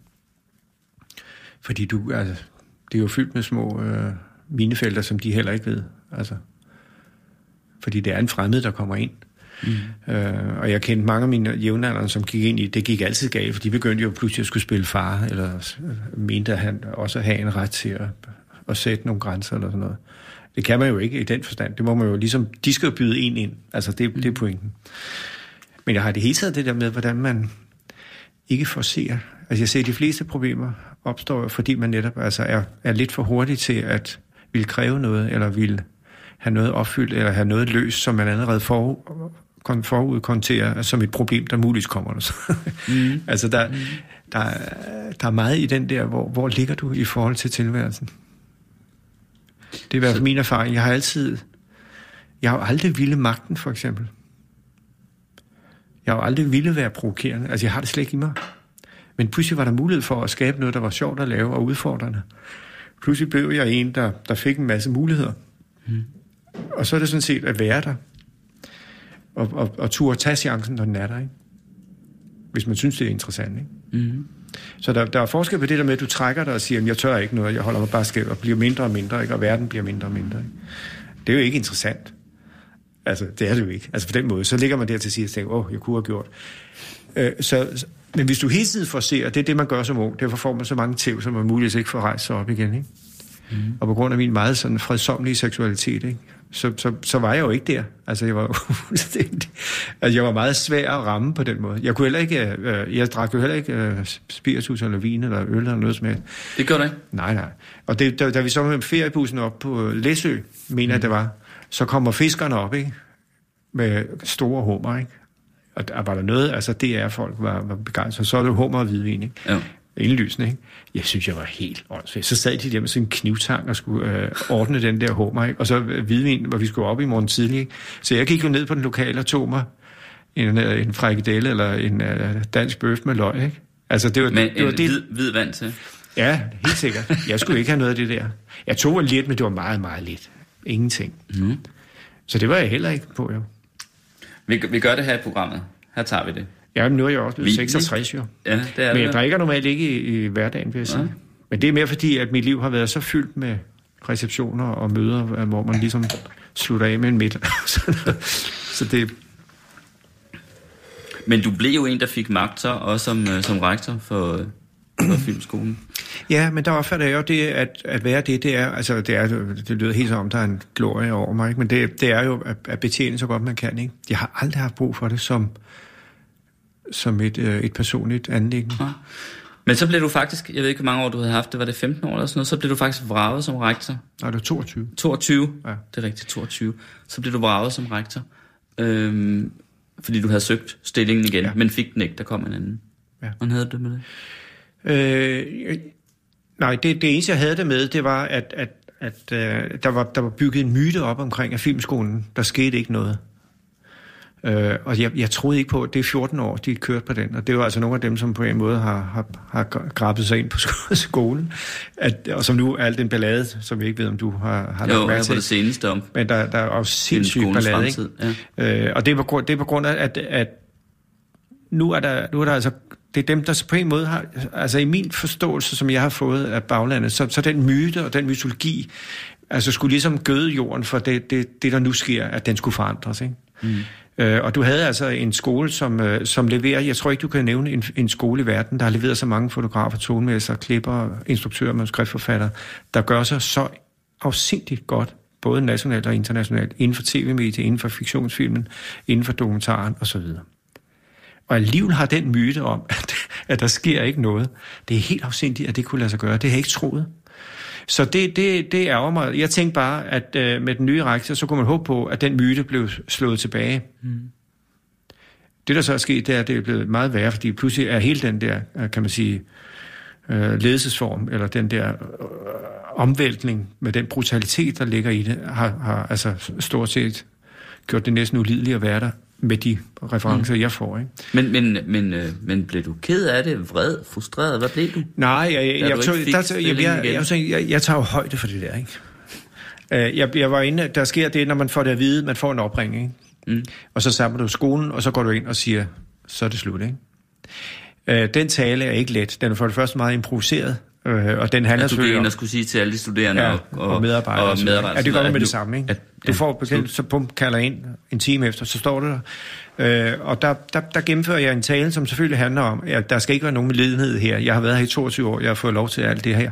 Fordi du, altså, det er jo fyldt med små øh, minefelter, som de heller ikke ved. Altså, fordi det er en fremmed, der kommer ind. Mm. Øh, og jeg kendte mange af mine jævnaldrende, som gik ind i, det gik altid galt, for de begyndte jo pludselig at skulle spille far, eller mente at han også have en ret til at, at sætte nogle grænser eller sådan noget. Det kan man jo ikke i den forstand. Det må man jo ligesom, de skal jo byde en ind. Altså det, det er pointen. Men jeg har det hele taget det der med, hvordan man ikke forser. Altså jeg ser de fleste problemer opstår, fordi man netop altså er, er lidt for hurtig til at ville kræve noget, eller ville have noget opfyldt, eller have noget løst, som man allerede for, kon- forudkonterer som et problem, der muligvis kommer. Mm. altså der, mm. der, der er meget i den der, hvor, hvor ligger du i forhold til tilværelsen? Det er i hvert fald min erfaring. Jeg har altid, jeg har aldrig ville magten, for eksempel. Jeg har aldrig ville være provokerende. Altså, jeg har det slet ikke i mig. Men pludselig var der mulighed for at skabe noget, der var sjovt at lave og udfordrende. Pludselig blev jeg en, der, der fik en masse muligheder. Mm. Og så er det sådan set at være der. Og, og, og turde tage chancen, når den er der. Ikke? Hvis man synes, det er interessant. Ikke? Mm. Så der, der er forskel på det der med, at du trækker dig og siger, jeg tør ikke noget, jeg holder mig bare skæv og bliver mindre og mindre, ikke? og verden bliver mindre og mindre. Ikke? Det er jo ikke interessant. Altså, det er det jo ikke. Altså på den måde, så ligger man der til sidst og tænker, åh, jeg kunne have gjort. Øh, så, men hvis du hele tiden får se, og det er det, man gør som ung, derfor får man så mange tæv, som man muligvis ikke får rejst sig op igen. Ikke? Mm. Og på grund af min meget sådan fredsomlige seksualitet, ikke? Så, så, så var jeg jo ikke der. Altså, jeg var altså, jeg var meget svær at ramme på den måde. Jeg kunne heller ikke, øh, jeg drak jo heller ikke øh, spiritus eller vin eller øl eller noget som helst. Det gør du ikke? Nej, nej. Og det, da, da vi så med feriebussen op på Læsø, mener mm. det var, så kommer fiskerne op, ikke? Med store hummer, ikke? Og der var der noget, altså DR-folk var, var begejstret. Så er det hummer og hvidvin, ikke? Ja indlysende, ikke? Jeg synes, jeg var helt åndssvagt. Så sad de der med sådan en knivtang og skulle øh, ordne den der hummer, ikke? Og så øh, hvidvin, hvor vi skulle op i morgen tidlig, ikke? Så jeg gik jo ned på den lokale og tog mig en, øh, en frikadelle eller en uh, dansk bøf med løg, ikke? Altså, det var, Men det, var det, hvid, hvid vand til? Ja, helt sikkert. Jeg skulle ikke have noget af det der. Jeg tog lidt, men det var meget, meget lidt. Ingenting. Mm. Så det var jeg heller ikke på, jo. Vi, vi gør det her i programmet. Her tager vi det. Ja, men nu er jeg også blevet 66, jo. Ja, det er men jeg drikker normalt ikke i, i hverdagen, vil jeg sige. Ja. Men det er mere fordi, at mit liv har været så fyldt med receptioner og møder, hvor man ligesom slutter af med en midt. så det... Men du blev jo en, der fik magt så, også som, øh, som rektor for filmskolen. Ja, men der opfatter jeg jo det, at, at være det, det er, altså det, er, det lyder helt som om, der er en glorie over mig, ikke? men det, det er jo at, at betjene så godt man kan. Ikke? Jeg har aldrig haft brug for det som, som et, øh, et personligt anlæggende. Ja. Men så blev du faktisk, jeg ved ikke, hvor mange år du havde haft det, var det 15 år eller sådan noget, så blev du faktisk vraget som rektor. Nej, det var 22. 22? Ja. Det er rigtigt, 22. Så blev du vraget som rektor, øhm, fordi du havde søgt stillingen igen, ja. men fik den ikke, der kom en anden. Ja. Hvordan havde du det med det? Øh, nej, det, det eneste, jeg havde det med, det var, at, at, at øh, der, var, der var bygget en myte op omkring af filmskolen. Der skete ikke noget. Øh, og jeg, jeg troede ikke på, at det er 14 år, de kørte på den. Og det var altså nogle af dem, som på en måde har, har, har grabbet sig ind på skolen. At, og som nu er alt den ballade, som vi ikke ved, om du har, har jo, lagt til. det seneste om. Men der, der er også sindssygt ballade. Ikke? Ja. Øh, og det er, på, det er på grund af, at, at nu er der, nu er der altså det er dem, der på en måde har, altså i min forståelse, som jeg har fået af baglandet, så, så den myte og den mytologi, altså skulle ligesom gøde jorden for det, det, det der nu sker, at den skulle forandres, ikke? Mm. Øh, og du havde altså en skole, som, øh, som leverer, jeg tror ikke, du kan nævne en, en skole i verden, der har leveret så mange fotografer, tonmesser, klipper, instruktører, manuskriptforfatter, der gør sig så afsindigt godt, både nationalt og internationalt, inden for tv-mediet, inden for fiktionsfilmen, inden for dokumentaren osv. Og alligevel har den myte om, at, at der sker ikke noget. Det er helt afsindigt, at det kunne lade sig gøre. Det har jeg ikke troet. Så det, det, det ærger mig. Jeg tænkte bare, at uh, med den nye rektor, så kunne man håbe på, at den myte blev slået tilbage. Mm. Det, der så er sket, det er, at det er blevet meget værre, fordi pludselig er hele den der, øh, kan man sige, uh, ledelsesform, eller den der uh, omvæltning med den brutalitet, der ligger i det, har, har altså stort set gjort det næsten ulideligt at være der med de referencer, mm. jeg får. Ikke? Men, men, men, øh, men blev du ked af det, vred, frustreret? Hvad blev du? Nej, jeg, jeg, jeg, tog, der, jeg, jeg, jeg, jeg, jeg, tager jo højde for det der. Ikke? Uh, jeg, jeg var inde, der sker det, når man får det at vide, man får en opringning. Ikke? Mm. Og så samler du skolen, og så går du ind og siger, så er det slut. Ikke? Uh, den tale er ikke let. Den er for det første meget improviseret. Øh, og den handler at du og skulle sige til alle de studerende ja, og, og, og medarbejdere. Og medarbejdere ja, det gør man med det samme. Ikke? At, du får bekendt, så pump kalder ind en time efter, så står det der. Øh, og der, der, der gennemfører jeg en tale, som selvfølgelig handler om, at der skal ikke være nogen ledenhed her. Jeg har været her i 22 år, jeg har fået lov til alt det her.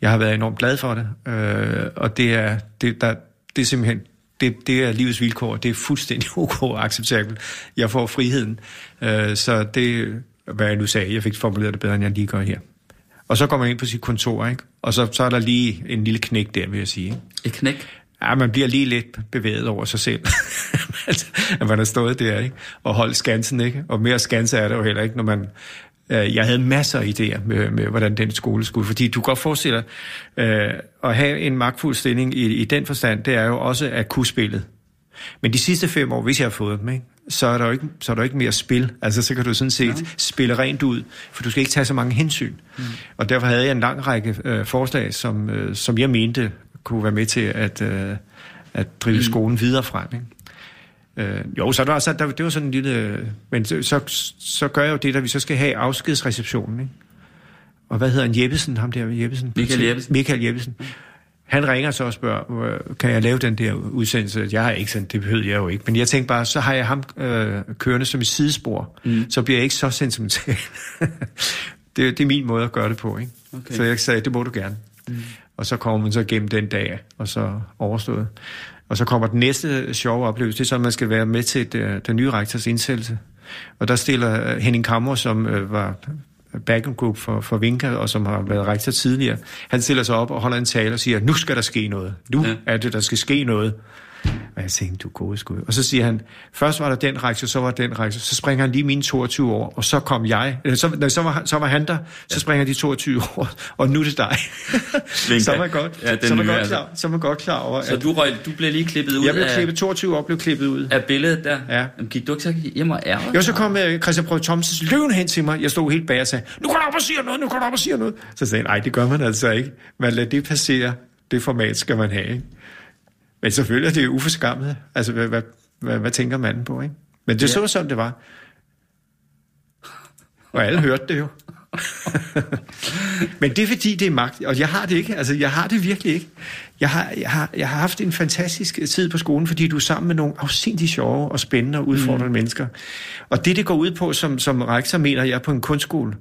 Jeg har været enormt glad for det. Øh, og det er, det, der, det er simpelthen det, det er livets vilkår, det er fuldstændig ok og acceptabelt. Jeg får friheden. Øh, så det, hvad jeg nu sagde, jeg fik formuleret det bedre, end jeg lige gør her. Og så går man ind på sit kontor, ikke? Og så, så er der lige en lille knæk der, vil jeg sige. Et knæk? Ja, man bliver lige lidt bevæget over sig selv. at man har stået der, ikke? Og holdt skansen, ikke? Og mere skanse er det jo heller ikke, når man... Øh, jeg havde masser af idéer med, med, hvordan den skole skulle. Fordi du kan godt forestille dig, øh, at have en magtfuld stilling i, i den forstand, det er jo også at kunne spillet. Men de sidste fem år, hvis jeg har fået dem, ikke? Så er der jo ikke, så er der ikke mere spil. Altså, så kan du sådan set ja. spille rent ud, for du skal ikke tage så mange hensyn. Mm. Og derfor havde jeg en lang række øh, forslag, som, øh, som jeg mente kunne være med til at, øh, at drive mm. skolen videre frem. Ikke? Øh, jo, så der, så der, det var sådan en lille... Men så, så, så gør jeg jo det, at vi så skal have afskedsreceptionen. Ikke? Og hvad hedder han? Jeppesen? Ham der Jeppesen? Michael Jeppesen. Michael Jeppesen. Han ringer så og spørger, kan jeg lave den der udsendelse? Jeg har ikke sendt, det behøvede jeg jo ikke. Men jeg tænkte bare, så har jeg ham øh, kørende som et sidespor. Mm. Så bliver jeg ikke så sentimental. det, det er min måde at gøre det på. Ikke? Okay. Så jeg sagde, det må du gerne. Mm. Og så kommer man så gennem den dag, og så overstået. Og så kommer den næste sjove oplevelse, det er så, at man skal være med til det, den nye rektors indsættelse. Og der stiller øh, Henning Kammer, som øh, var backup group for, for Vinka, og som har været rektor tidligere, han stiller sig op og holder en tale og siger, nu skal der ske noget. Nu ja. er det, der skal ske noget. Og jeg tænkte, du gode skud. Og så siger han, først var der den rektor, så var den rektor, så springer han lige mine 22 år, og så kom jeg, eller så, nej, så, var, så var han der, så springer de 22 år, og nu er det dig. så er man godt, ja, så er man godt, altså. klar, så man godt klar over. Så at, du, røg, du blev lige klippet ud Jeg blev af, klippet, 22 år blev klippet ud. Af billedet der? Ja. Jamen, gik du ikke så hjem og ærger? Jo, så kom uh, Christian Prøv Thomsen løven hen til mig. Jeg stod helt bag og sagde, nu går du op og siger noget, nu går du op og siger noget. Så sagde han, nej, det gør man altså ikke. Man lader det passere. Det format skal man have, ikke? Men selvfølgelig er det jo uforskammet. Altså, hvad, hvad, hvad, hvad tænker manden på, ikke? Men det ja. så sådan, det var. Og alle hørte det jo. Men det er fordi, det er magt, og jeg har det ikke. Altså, jeg har det virkelig ikke. Jeg har, jeg har, jeg har haft en fantastisk tid på skolen, fordi du er sammen med nogle afsindig sjove og spændende og udfordrende mm. mennesker. Og det, det går ud på, som, som rektor mener jeg på en kunstskole,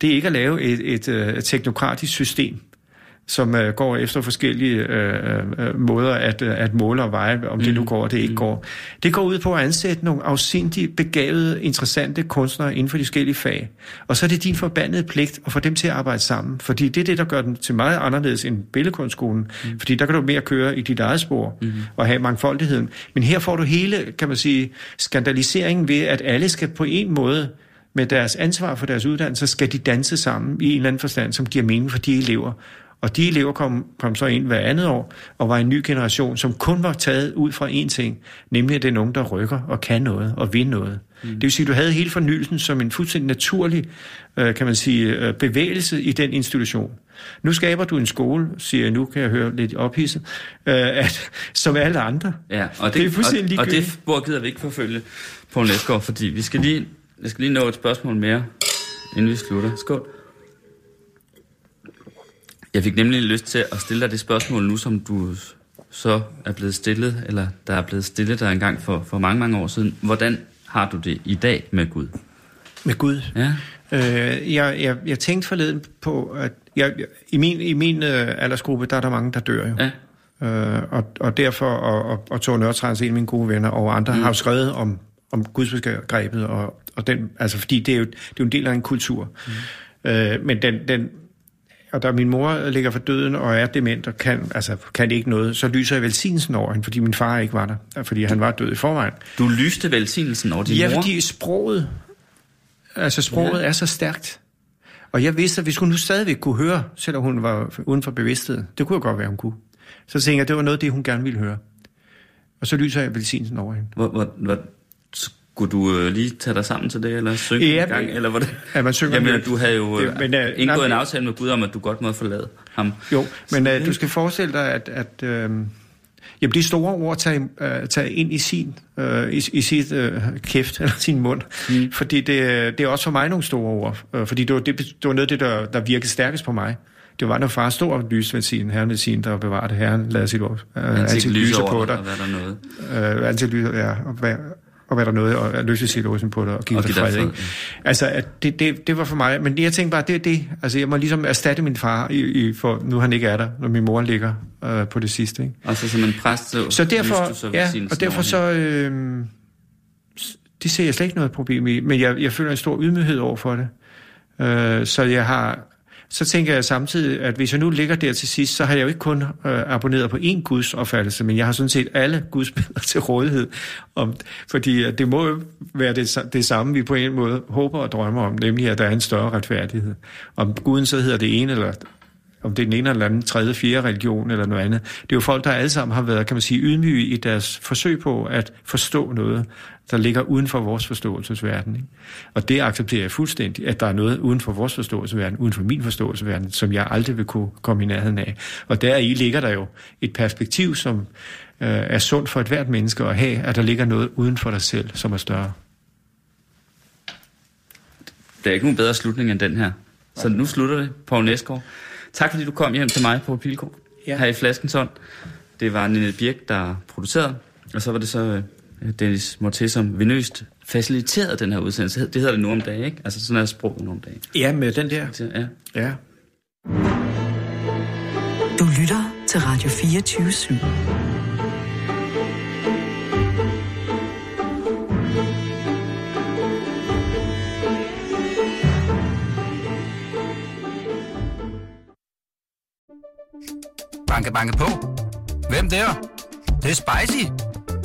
det er ikke at lave et, et, et teknokratisk system som uh, går efter forskellige uh, uh, måder at, uh, at måle og veje, om mm. det nu går og det ikke mm. går. Det går ud på at ansætte nogle afsindigt begavede, interessante kunstnere inden for de forskellige fag. Og så er det din forbandede pligt at få dem til at arbejde sammen, fordi det er det, der gør dem til meget anderledes end billedkunstskolen, mm. fordi der kan du mere køre i dit eget spor mm. og have mangfoldigheden. Men her får du hele, kan man sige, skandaliseringen ved, at alle skal på en måde med deres ansvar for deres uddannelse, skal de danse sammen i en eller anden forstand, som giver mening for de elever. Og de elever kom, kom så ind hver andet år, og var en ny generation, som kun var taget ud fra én ting, nemlig at det er nogen, der rykker og kan noget og vil noget. Mm. Det vil sige, at du havde hele fornyelsen som en fuldstændig naturlig, øh, kan man sige, øh, bevægelse i den institution. Nu skaber du en skole, siger jeg nu, kan jeg høre lidt ophidset, øh, at, som alle andre. Ja, og det, det er fuldstændig og, og det spor gider vi ikke forfølge på Næsgaard, fordi vi skal lige, jeg skal lige nå et spørgsmål mere, inden vi slutter. Skål. Jeg fik nemlig lyst til at stille dig det spørgsmål nu, som du så er blevet stillet, eller der er blevet stillet dig engang for, for mange, mange år siden. Hvordan har du det i dag med Gud? Med Gud? Ja. Øh, jeg, jeg, jeg tænkte forleden på, at jeg, i min, i min øh, aldersgruppe, der er der mange, der dør jo. Ja. Øh, og, og derfor, og, og, og Tore Nørtrans, en af mine gode venner, og andre, mm. har jo skrevet om, om gudsbegrebet, og, og den, altså fordi det er, jo, det er jo en del af en kultur. Mm. Øh, men den, den, og da min mor ligger for døden og er dement og kan, altså, kan ikke noget, så lyser jeg velsignelsen over hende, fordi min far ikke var der, fordi han var død i forvejen. Du lyste velsignelsen over din ja, mor? Ja, fordi sproget, altså sproget ja. er så stærkt. Og jeg vidste, at vi skulle nu stadigvæk kunne høre, selvom hun var uden for bevidsthed. Det kunne jo godt være, hun kunne. Så tænkte jeg, at det var noget af det, hun gerne ville høre. Og så lyser jeg velsignelsen over hende. Hvor, hvor, hvor, skulle du øh, lige tage dig sammen til det, eller synge ja, en gang? Eller hvordan? Ja, man synger Jamen, du havde jo det, men, uh, indgået nej, en aftale med Gud om, at du godt må forlade ham. Jo, men uh, du skal forestille dig, at, at uh, jamen, de store ord tager, uh, tager ind i sin uh, i, i sit uh, kæft, eller sin mund. Mm. Fordi det, det er også for mig nogle store ord. Uh, fordi det var, det, det var noget af det, der, der virkede stærkest på mig. Det var, når far stod og lyste velsign, herren velsign, der bevarede herren, lavede sit ord. Uh, antilyser på dig. Hvad der noget? Uh, antilyser, ja. Og og hvad der noget, og løse situationen på det, og give og dig fred. Ikke? Altså, at det, det, det var for mig, men jeg tænkte bare, det er det. Altså, jeg må ligesom erstatte min far, i, i, for nu han ikke er der, når min mor ligger øh, på det sidste. Ikke? Altså, som en præst, så, så derfor, så ja, og derfor så, øh, det ser jeg slet ikke noget problem i, men jeg, jeg føler en stor ydmyghed over for det. Øh, så jeg har, så tænker jeg samtidig, at hvis jeg nu ligger der til sidst, så har jeg jo ikke kun øh, abonneret på én Guds opfattelse, men jeg har sådan set alle Guds billeder til rådighed. Om, fordi øh, det må jo være det, det samme, vi på en måde håber og drømmer om, nemlig at der er en større retfærdighed. Om Guden så hedder det ene eller om det er den ene eller anden tredje, fjerde religion eller noget andet. Det er jo folk, der alle sammen har været, kan man sige, ydmyge i deres forsøg på at forstå noget, der ligger uden for vores forståelsesverden. Ikke? Og det accepterer jeg fuldstændig, at der er noget uden for vores forståelsesverden, uden for min forståelsesverden, som jeg aldrig vil kunne komme i nærheden af. Og der i ligger der jo et perspektiv, som øh, er sundt for et hvert menneske at have, at der ligger noget uden for dig selv, som er større. Der er ikke nogen bedre slutning end den her. Så nu slutter det, Poul Næsgaard. Tak fordi du kom hjem til mig på Pilgaard. Ja. Her i Flaskensånd. Det var Nina Birk, der producerede. Og så var det så øh, Dennis Morté, som venøst faciliterede den her udsendelse. Det hedder det nu om dagen, ikke? Altså sådan er sprog nu om dagen. Ja, med den der. Ja. Ja. Du lytter til Radio 24 /7. Banke, banke på. Hvem der? Det, det er spicy.